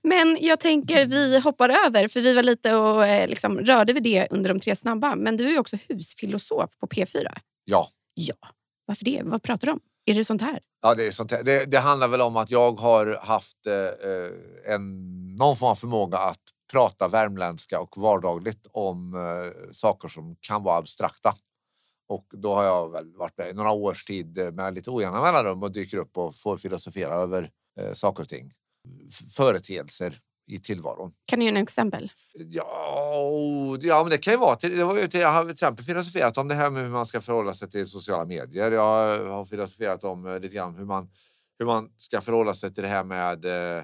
Men jag tänker vi hoppar över, för vi var lite och eh, liksom, rörde vid det under de tre snabba. Men du är också husfilosof på P4. Ja. Ja. Varför det? Vad pratar du om? Är det sånt här? Ja, det, är sånt här. Det, det handlar väl om att jag har haft eh, eh, en, någon form av förmåga att prata värmländska och vardagligt om eh, saker som kan vara abstrakta. Och då har jag väl varit med i några års tid med lite ojämna mellanrum och dyker upp och får filosofera över eh, saker och ting. Företeelser i tillvaron. Kan du ge några exempel? Ja, ja, men det kan ju vara. Till, det var ju till, jag har till exempel filosoferat om det här med hur man ska förhålla sig till sociala medier. Jag har filosoferat om eh, lite grann hur man, hur man ska förhålla sig till det här med eh,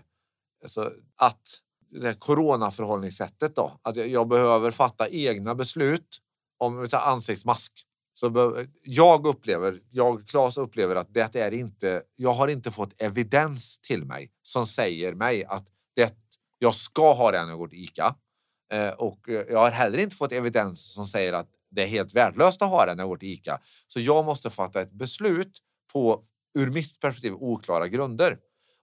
alltså, att det här coronaförhållningssättet då. Att jag, behöver fatta egna beslut om ansiktsmask. Så jag upplever, jag Claes upplever att det är inte, jag har inte fått evidens till mig som säger mig att det, jag ska ha det när jag går till ICA. Eh, och eh, jag har heller inte fått evidens som säger att det är helt värdelöst att ha det när jag går till ICA. Så jag måste fatta ett beslut på, ur mitt perspektiv, oklara grunder.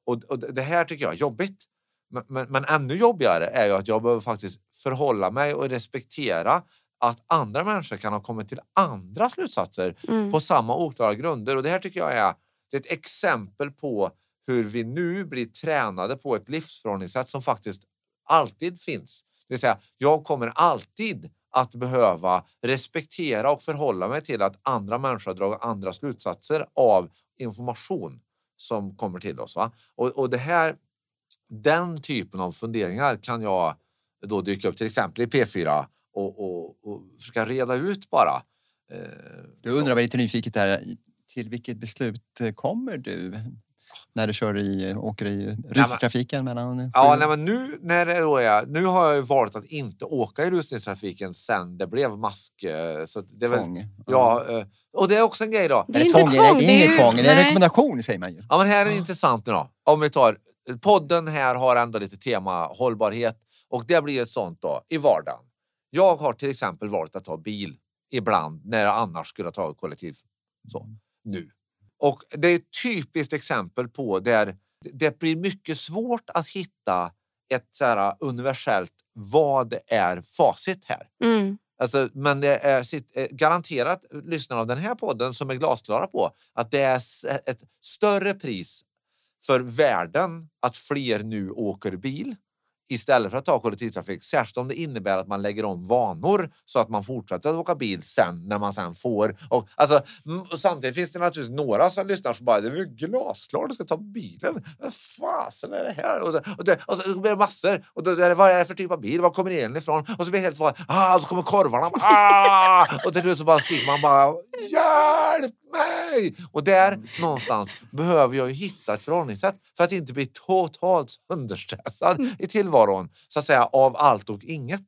Och, och det här tycker jag är jobbigt. Men, men, men ännu jobbigare är ju att jag behöver faktiskt förhålla mig och respektera att andra människor kan ha kommit till andra slutsatser Mm. på samma oklara grunder. Och det här tycker jag är, det är ett exempel på hur vi nu blir tränade på ett livsförhållningssätt som faktiskt alltid finns. Det vill säga, jag kommer alltid att behöva respektera och förhålla mig till att andra människor dragit andra slutsatser av information som kommer till oss. Va? Och, och det här, den typen av funderingar kan jag då dyka upp till exempel i P4 och, och, och försöka reda ut bara. Eh, Du undrar väl lite nyfiket där, till vilket beslut eh, kommer du när du kör i, åker i rustrafiken mellan Ja, sju- nej, men nu, när det då är, nu har jag valt att inte åka i rusningstrafiken sen det blev mask. eh, Så det är väl, tvång? ja, eh, och det är också en grej då. Det är Är det inte tvång? tvång, det, är inget ju- tvång, det är en nej. rekommendation säger man ju. Ja, men här är det intressant nu då. Om vi tar podden här har ändå lite tema hållbarhet och det blir ett sånt då i vardagen. Jag har till exempel valt att ta bil ibland när jag annars skulle ha tagit kollektiv. Så nu. Och det är ett typiskt exempel på där det blir mycket svårt att hitta ett så här universellt vad är facit här. Mm. Alltså, men det är sitt, eh, garanterat lyssnarna av den här podden som är glasklara på att det är ett större pris för världen att fler nu åker bil istället för att ta kollektivtrafik. Särskilt om det innebär att man lägger om vanor så att man fortsätter att åka bil sen när man sen får. Och, alltså, och samtidigt finns det naturligtvis några som lyssnar som bara det är väl glasklart du ska ta bilen. Vad fasen är det här? Och, det, och, det, och så blir det massor. Och då är det, vad är det för typ av bil? Var kommer elen ifrån? Och så blir det helt vanligt. ah, och så kommer korvarna. Ah! Och till slut så bara skriker man bara hjälp mig! Och där någonstans behöver jag ju hitta ett förhållningssätt för att inte bli totalt sönderstressad i tillvaron så att säga av allt och inget.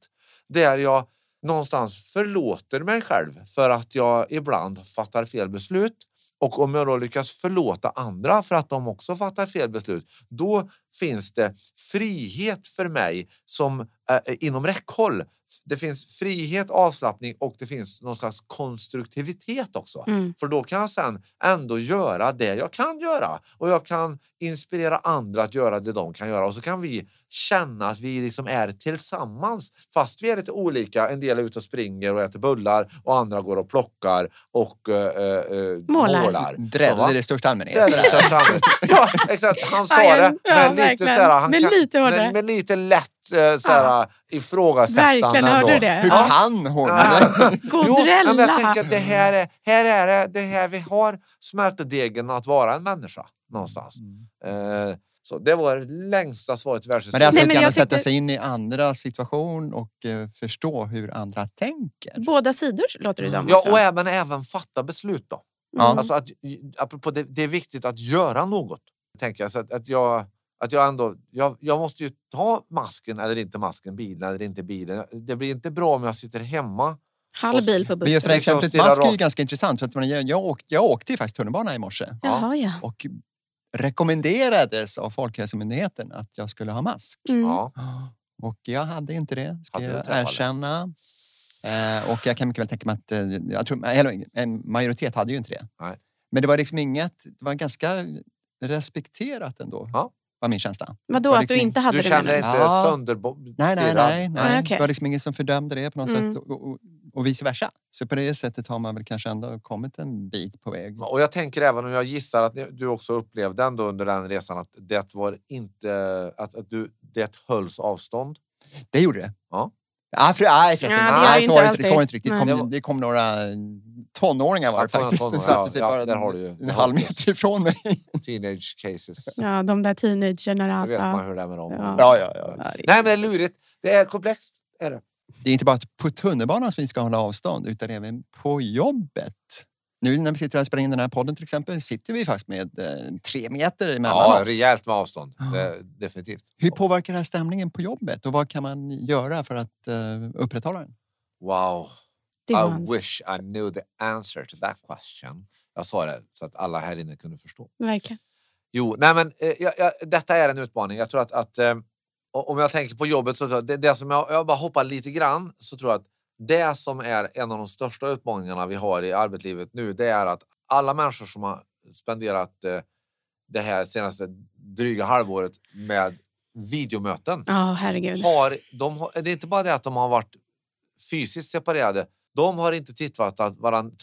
Där jag någonstans förlåter mig själv för att jag ibland fattar fel beslut och om jag då lyckas förlåta andra för att de också fattar fel beslut, då finns det frihet för mig som inom räckhåll. Det finns frihet, avslappning och det finns någon slags konstruktivitet också. Mm. För då kan jag sen ändå göra det jag kan göra och jag kan inspirera andra att göra det de kan göra och så kan vi känna att vi liksom är tillsammans fast vi är lite olika. En del är ute och springer och äter bullar och andra går och plockar och eh, eh, Målar. målar. Dräll Så, va? i det största allmänhet. Det så framme. Ja, exakt. Han sa det ja, med lite, verkligen. så här, han Med kan, lite hårdare. med, med lite lätt eh, så här, ifrågasättande. Verkligen, hörde du det? Hur Ja. kan hon? Ja. Och *laughs* Jo, men jag tänker att det här är, här är det, det här vi har smältedegen att vara en människa någonstans. Eh, så det var det längsta svaret i Men det är världshistorien. alltså Nej, att men gärna jag sätta tyckte- sig in i andra situation och eh, förstå hur andra tänker. Båda sidor låter det som. Ja, också. och även, även fatta beslut då. Ja. Mm. Alltså att, apropå det, det är viktigt att göra något. Tänker jag, så att, att jag, att jag ändå, jag, jag måste ju ta masken eller inte masken, bilen eller inte bilen. Det blir inte bra om jag sitter hemma. Halv bil på Men just det här bussen. liksom exemplet stirra mask är ju ganska intressant. För att man- jag, jag, åkte, jag åkte ju faktiskt tunnelbana i morse Jaha, ja. och rekommenderades av Folkhälsomyndigheten att jag skulle ha mask. Mm. Ja. Och jag hade inte det, ska jag erkänna. Eh, och jag kan mycket väl tänka mig att eh, jag tror, eller, en majoritet hade ju inte det. Nej. Men det var liksom inget, det var ganska respekterat ändå. Ja. Var min känsla. Vadå, var att du liksom inte hade Du det dig dig? inte Ja. sönderstirrad? Nej, nej, nej. nej. Ah, okej. Det var liksom ingen som fördömde det på något Mm. sätt och, och, och vice versa. Så på det sättet har man väl kanske ändå kommit en bit på väg. Och jag tänker även om jag gissar att du också upplevde ändå under den resan att det var inte att, att du, det hölls avstånd. Det gjorde det. Ja. Ja, för, nej, förresten. Ja, det nej, så inte var det inte, så var det inte riktigt. Kom, det kom några tonåringar var det Ja, faktiskt. De tonåringar, satte sig ja, bara där har du ju- en halv meter ifrån mig. Teenage cases. Ja, de där teenagerna Det vet man alltså. hur det är med dem. Ja. Ja, ja, ja. Ja, det är Nej, men det är lurigt. Det är komplext. Är det. Det är inte bara på tunnelbanan som vi ska hålla avstånd utan även på jobbet. Nu när vi sitter här och spelar in den här podden till exempel sitter vi faktiskt med eh, tre meter emellan Ja, oss. rejält med avstånd. Det, definitivt. Hur påverkar det här stämningen på jobbet och vad kan man göra för att uh, upprätthålla den? Wow. I wish I knew the answer to that question. Jag sa det så att alla här inne kunde förstå. Verkligen. Jo, nej men eh, jag, jag, detta är en utmaning. Jag tror att, att eh, om jag tänker på jobbet, så det, det som jag, jag bara hoppar lite grann, så tror jag att det som är en av de största utmaningarna vi har i arbetslivet nu, det är att alla människor som har spenderat eh, det här senaste dryga halvåret med videomöten, Ja, herregud. har, de har, det är inte bara det att de har varit fysiskt separerade, de har inte tittat varandra,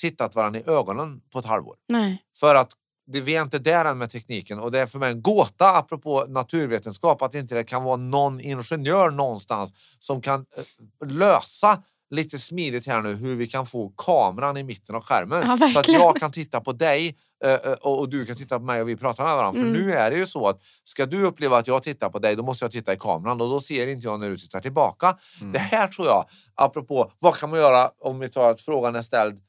tittat varandra i ögonen på ett halvår. Nej. För att det, vi är inte där än med tekniken och det är för mig en gåta apropå naturvetenskap att inte det kan vara någon ingenjör någonstans som kan eh, lösa lite smidigt här nu hur vi kan få kameran i mitten av skärmen. Ja, så att jag kan titta på dig eh, eh, och och du kan titta på mig och vi pratar med varandra. Mm. För nu är det ju så att ska du uppleva att jag tittar på dig då måste jag titta i kameran och då ser inte jag när du tittar tillbaka. Mm. Det här tror jag, apropå vad kan man göra om vi tar att frågan är ställd eh,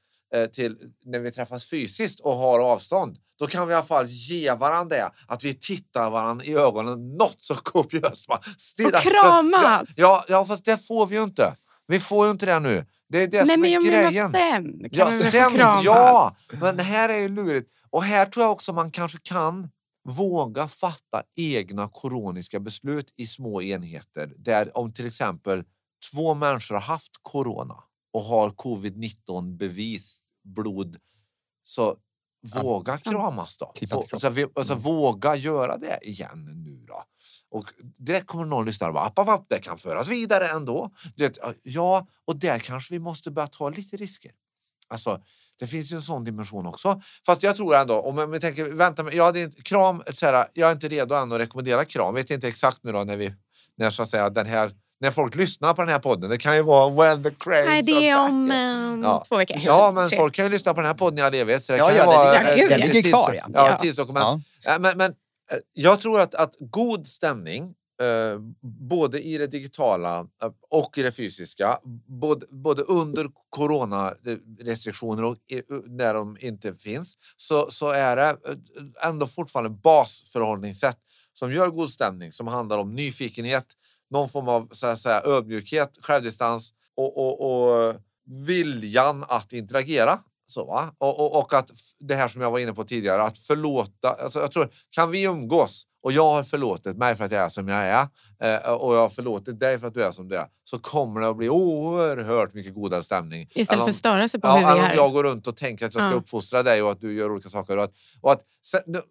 till när vi träffas fysiskt och har avstånd. Då kan vi i alla fall ge varandra det, att vi tittar varandra i ögonen något så kopiöst. Och kramas! Ja, ja, fast det får vi ju inte. Vi får ju inte det nu. Det är det Nej, som men är jag grejen. menar sen. Kan Ja, vi sen, kramas? ja, men det här är ju lurigt. Och här tror jag också man kanske kan våga fatta egna koroniska beslut i små enheter. Där om till exempel två människor har haft corona och har covid-19 bevis, blod, så våga kramas då. Typ vi, alltså, våga göra det igen nu då. Och direkt kommer någon lyssna och bara, app, app, app, det kan föras vidare ändå. Du vet, ja, och där kanske vi måste börja ta lite risker. Alltså, det finns ju en sån dimension också. Fast jag tror ändå, om vi tänker, vänta, jag hade inte, kram, så här, jag är inte redo än att rekommendera kram. Vet inte exakt nu då när vi, när så att säga den här, när folk lyssnar på den här podden. Det kan ju vara when the cranes Nej, det är om eh, Ja. två veckor. Ja, men Tre. folk kan ju lyssna på den här podden i all evighet. Så det Ja, kan ja, vara, eh, den ligger kvar, ja. Ja, tidsdokument. Ja. Ja, men, men eh, jag tror att, att god stämning, eh, både i det digitala eh, och i det fysiska, både, både under coronarestriktioner och i, när de inte finns, så, så är det eh, ändå fortfarande basförhållningssätt som gör god stämning, som handlar om nyfikenhet, någon form av så att säga, ödmjukhet, självdistans och, och, och viljan att interagera. Så, va? Och, och, och att det här som jag var inne på tidigare, att förlåta. Alltså, jag tror, kan vi umgås och jag har förlåtit mig för att jag är som jag är eh, och jag har förlåtit dig för att du är som du är så kommer det att bli oerhört mycket godare stämning. Istället för att störa sig på Ja, hur vi är om jag går runt och tänker att jag ska Ja. uppfostra dig och att du gör olika saker. Och att, och att,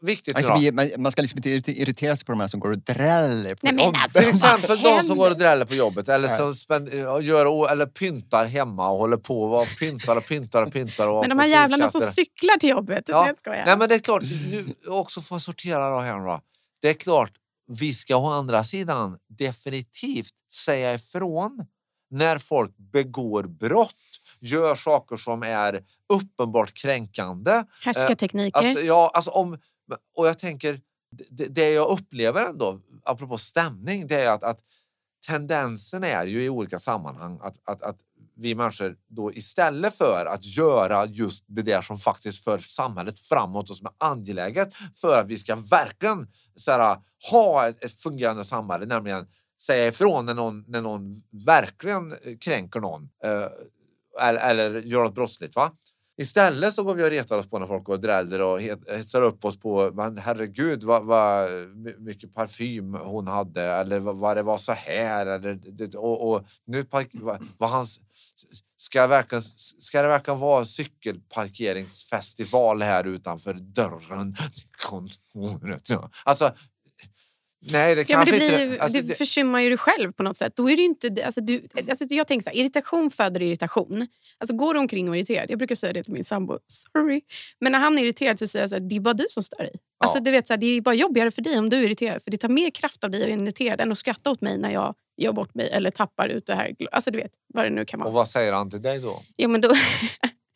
viktigt Alltså, vi, man, ska liksom inte irrite- irritera sig på de här som går och dräller på Nej, men jobbet. alltså, Till exempel de som går och dräller på jobbet eller Ja. som spend, gör, eller pyntar hemma och håller på och pyntar och pyntar och pyntar. Och Men de här jävlarna som cyklar till jobbet. Ja. Nej, skojar. Nej men det är klart, nu också få sortera då här nu då. Det är klart, vi ska å andra sidan definitivt säga ifrån när folk begår brott, gör saker som är uppenbart kränkande. Härskartekniker. Alltså, ja, alltså om, och jag tänker, det, det jag upplever ändå, apropå stämning, det är att, att tendensen är ju i olika sammanhang att, att, att vi människor då istället för att göra just det där som faktiskt för samhället framåt och som är angeläget för att vi ska verkligen så här, ha ett, ett fungerande samhälle, nämligen säga ifrån när någon, när någon verkligen eh, kränker någon eh, eller, eller gör något brottsligt. Va? Istället så går vi och retar oss på när folk går och dräller och hetsar upp oss på men herregud vad, vad mycket parfym hon hade eller vad, vad det var så här eller det, och, och nu vad, vad hans ska, det verkligen, ska det verkligen vara cykelparkeringsfestival här utanför dörren till kontoret? Alltså, nej det Ja, men kanske det, blir, inte... alltså, du försymmar ju dig själv på något sätt. Då är det inte, alltså, du, alltså, jag tänker så här, irritation föder irritation. Alltså, går du omkring och är irriterad, jag brukar säga det till min sambo, sorry. Men när han är irriterad så säger jag så här, det är bara du som stör dig. Alltså, Ja. du vet, så här, det är bara jobbigare för dig om du är irriterad. För det tar mer kraft av dig att vara irriterad än att skratta åt mig när jag gör bort mig eller tappar ut det här. Alltså du vet, vad det nu kan och vara. vad säger han till dig då? Jo, men då, *laughs*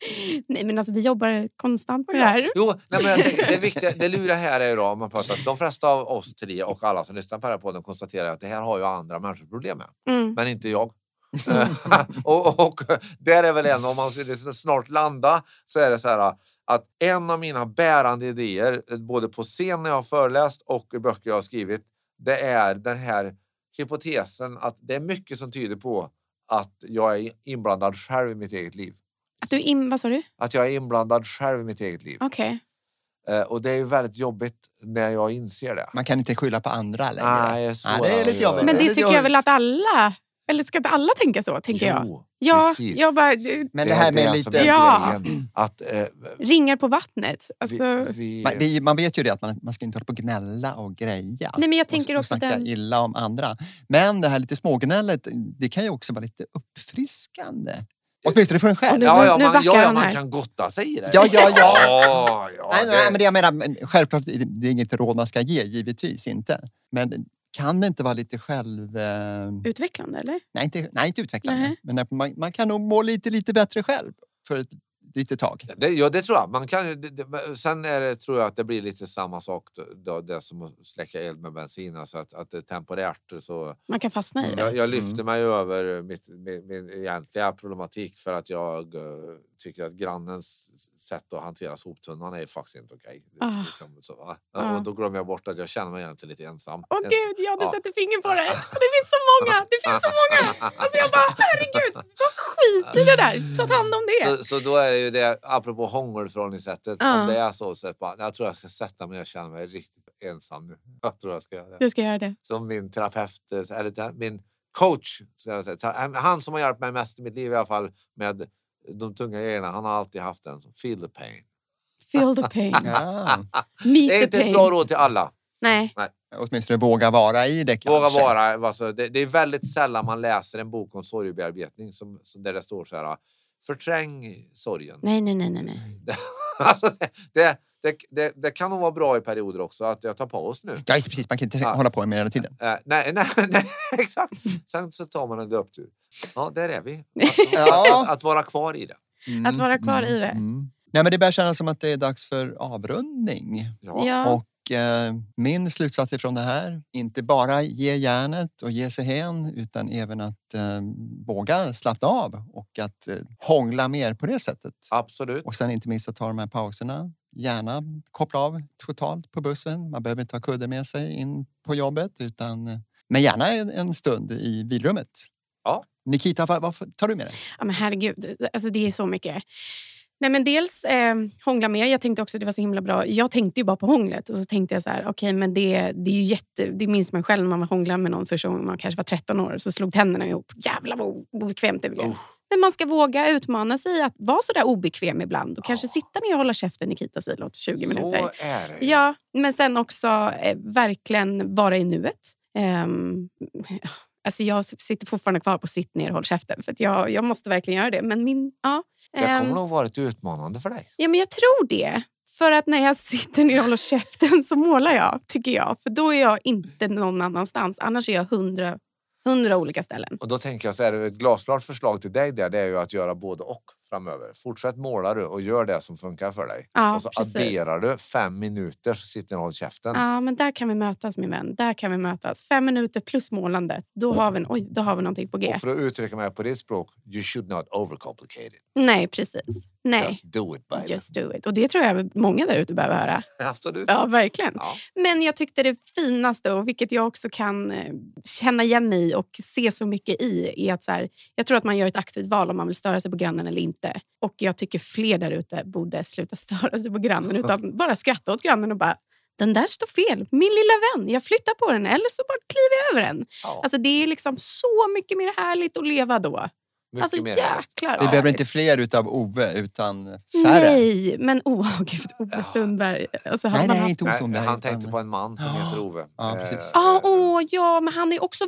*laughs* Nej, men alltså, vi jobbar konstant med det här. Jo, nej, men tänker, det, *laughs* viktiga, det luriga här är ju då, man pratar, de flesta av oss tre och alla som lyssnar på den här podden konstaterar att det här har ju andra människor problem med, Mm. men inte jag. *laughs* och, och där är väl en, om man snart landa, så är det så här att en av mina bärande idéer, både på scen när jag har föreläst och i böcker jag har skrivit, det är den här hypotesen att det är mycket som tyder på att jag är inblandad själv i mitt eget liv. Att du in, vad sa du? Att jag är inblandad själv i mitt eget liv. Okej. Eh, och det är ju väldigt jobbigt när jag inser det. Man kan inte skylla på andra längre. Nej, Ja, det är lite det. jobbigt. Men det tycker jag väl att alla... Eller ska inte alla tänka så, tänker jag? Jo, Ja, precis. jag bara... Men det här med är lite... Ja. Att, eh, Ringar på vattnet. Alltså, vi, vi, Man, vi, man vet ju det att man, man ska inte hålla på och gnälla och greja. Nej, men jag och, tänker och också snacka den- illa om andra. Men det här lite smågnället, det kan ju också vara lite uppfriskande. Åtminstone för en själv. nu- ja, ja, nu man, ja, ja, man kan gotta sig i det. Ja, ja, ja. ja, ja nej, det- nej, men det jag menar, men självklart, det är inget råd man ska ge, givetvis inte. Men kan det inte vara lite själv... Eh, Utvecklande, eller? nej, inte, nej, inte utvecklande. Nej. Men man, man kan nog må lite, lite bättre själv för ett litet tag. Det, ja, det tror jag. Man kan, det, det, sen är det, tror jag att det blir lite samma sak, då, det som att släcka eld med bensin. Alltså att, att det är temporärt så... Man kan fastna i det. Jag, jag lyfter mig över mitt, min, min egentliga problematik för att jag eh, tycker att grannens sätt att hantera soptunnan är faktiskt inte okej. Ah. Liksom, så? Ah. Och då glömmer jag bort att jag känner mig egentligen lite ensam. Åh En- gud, ja, du Ja. sätter fingret på det. Det finns så många, det finns så många. Alltså jag bara, herregud, vad skit i det där. Ta hand om det. Så, så då är det ju det, apropå hångelförhållningssättet, Ja. om det är så, så bara, jag tror jag ska sätta mig och känna mig riktigt ensam nu. *laughs* Jag tror jag ska göra det. Du ska göra det. Som min terapeut, eh, eller min coach, ska jag säga. Ta- han som har hjälpt mig mest i mitt liv i alla fall med de tunga grejerna, han har alltid haft den som feel the pain. Feel the *laughs* pain. Meet Det är the inte ett pain. bra råd till alla. Nej. Åtminstone våga vara i det kanske. Våga vara. Alltså, det, det är väldigt sällan man läser en bok om sorgebearbetning som, som där det står så här. Förträng sorgen. nej, nej, nej, nej, nej. *laughs* alltså, det, det, det, det, det kan nog vara bra i perioder också att jag tar paus nu. Ja, precis. Man kan inte Ja. hålla på med hela tiden. Eh, nej, *laughs* nej, nej, exakt. Sen så tar man en löptur. Ja, där är vi. *laughs* Att, Ja. att, att vara kvar i det. Mm, Att vara kvar i det. mm. Nej, men det börjar kännas som att det är dags för avrundning. Ja. Ja. Och eh, min slutsats ifrån det här, inte bara ge järnet och ge sig hän utan även att eh, våga slappna av och att eh, hångla mer på det sättet. Absolut. Och sen inte minst att ta de här pauserna. Gärna koppla av totalt på bussen. Man behöver inte ha kudde med sig in på jobbet utan men gärna en, en stund i vilrummet. Ja. Nikita, vad, vad tar du med dig? Ja, men herregud, alltså det är så mycket. Nej, men dels eh, hångla mer. Jag tänkte också att det var så himla bra. Jag tänkte ju bara på hånglet och så tänkte jag så här, okej, men det, det är ju jätte, det minns man själv när man var hånglade med någon första gången man kanske var 13 år så slog tänderna ihop. Jävlar vad obekvämt det blev. Oh. Men man ska våga utmana sig att vara så där obekväm ibland och kanske sitta ner och hålla käften Nikita Silot 20 minuter. Så är det. Ja, men sen också eh, verkligen vara i nuet. Ehm, alltså jag sitter fortfarande kvar på sitt ner håll käften för att jag, jag måste verkligen göra det. Men min, ja, Det kommer ehm, nog vara lite utmanande för dig. ja, men jag tror det. För att när jag *laughs* sitter ner och håller käften så målar jag, tycker jag. För då är jag inte någon annanstans. Annars är jag hundra, hundra olika ställen. Och då tänker jag så här, ett glasklart förslag till dig där, det är ju att göra både och framöver. Fortsätt måla du och gör det som funkar för dig. Ja, och så precis. adderar du fem minuter så sitter du och håller käften. Ja, men där kan vi mötas min vän. Där kan vi mötas. Fem minuter plus målandet. Då har vi, en- oj, då har vi någonting på G. Och för att uttrycka mig på ditt språk, you should not overcomplicate it. Nej, precis. Nej, Just do it baby. just do it. Och det tror jag många där ute behöver höra. *laughs* Absolut. Ja, verkligen. Ja. Men jag tyckte det finaste, och vilket jag också kan eh, känna igen mig i och se så mycket i, är att så här, jag tror att man gör ett aktivt val om man vill störa sig på grannen eller inte. Och jag tycker fler där ute borde sluta *laughs* störa sig på grannen utan bara skratta åt grannen och bara den där står fel, min lilla vän, jag flyttar på den eller så bara kliver jag över den. Ja, Alltså det är liksom så mycket mer härligt att leva då. mycket alltså mer jäklar. Vi behöver inte fler utav Ove utan färre. Nej, men oh, *laughs* gud, Ove. Sundberg. Alltså, nej, nej, haft- inte Ove Nej, Sundberg. han tänkte på en man som heter Ove. Ja, precis. Ah, åh, ja, men han är också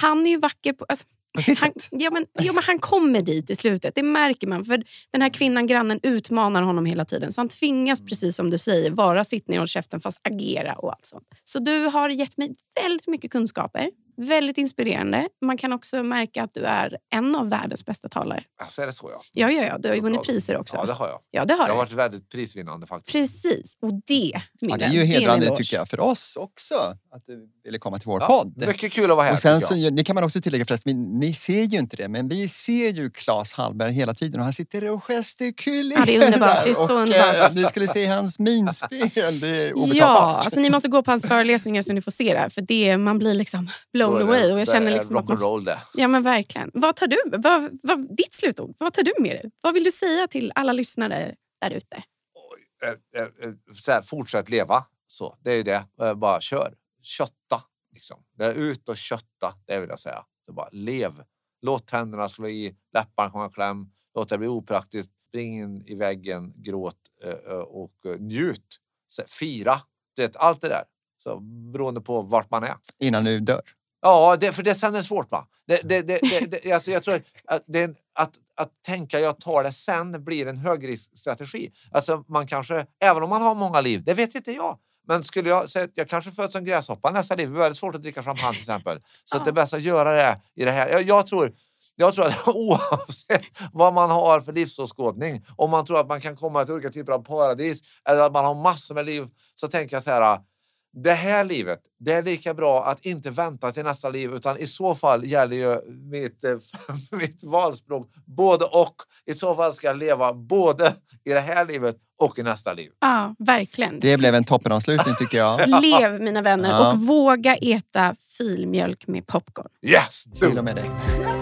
han är ju vacker. På, alltså, han, ja, men, ja, men han kommer dit i slutet, det märker man. För Den här kvinnan, grannen, utmanar honom hela tiden. Så han tvingas, precis som du säger, vara sitt ner och käften fast agera och allt sånt. Så du har gett mig väldigt mycket kunskaper. Väldigt inspirerande. Man kan också märka att du är en av världens bästa talare. Alltså är det så ja. Ja, ja, ja. Du har ju vunnit priser också. Ja, det har jag. Ja, det har Jag har varit väldigt prisvinnande faktiskt. Precis. Och det, min Ja, det är ju hedrande tycker jag för oss också att du ville komma till vår Ja, podd. mycket kul att vara här. Och sen så, det kan man också tillägga förresten, ni ser ju inte det, men vi ser ju Claes Hallberg hela tiden och han sitter och gestikulerar. Ja, det är underbart. Det är så och, underbart. eh, Ni skulle se hans minspel, det är Ja, obetalbart. alltså ni måste gå på hans föreläsningar så ni får se det. För det, man blir liksom blown det- away. Och jag det känner är liksom att man, rock'n'roll det. ja, men verkligen. Vad tar du? Vad, vad, ditt slutord? Vad tar du med dig? Vad vill du säga till alla lyssnare där ute? Eh, eh, eh, Så här, fortsätt leva. Så, det är ju det. Eh, Bara kör. Kötta. Liksom. Det är ut och kötta, det vill jag säga. Så bara lev. Låt tänderna slå i, läpparna komma kläm. Låt det bli opraktiskt. Spring in i väggen, gråt eh, eh, och eh, njut. Fira. Du vet, allt det där. Så, beroende på vart man är. Innan du dör. Ja, det, för det sen är svårt va? Det, det, det, det, *laughs* alltså jag tror att, det, att, att tänka jag tar det sen blir en högriskstrategi. Alltså man kanske, även om man har många liv, det vet inte jag. Men skulle jag säga att jag kanske föds som gräshoppa nästa liv, det är väldigt svårt att dricka champagne till exempel. Så det är bäst att göra det i det här. Jag, jag tror jag tror att *laughs* oavsett vad man har för livsåskådning, om man tror att man kan komma till olika typer av paradis eller att man har massor med liv, så tänker jag så här. Det här livet, det är lika bra att inte vänta till nästa liv utan i så fall gäller ju mitt, eh, *laughs* mitt valspråk både och. I så fall ska jag leva både i det här livet och i nästa liv. Ja, verkligen. Det blev en toppenavslutning tycker jag. *laughs* Lev mina vänner Ja. och våga äta filmjölk med popcorn. Yes! Till och med det.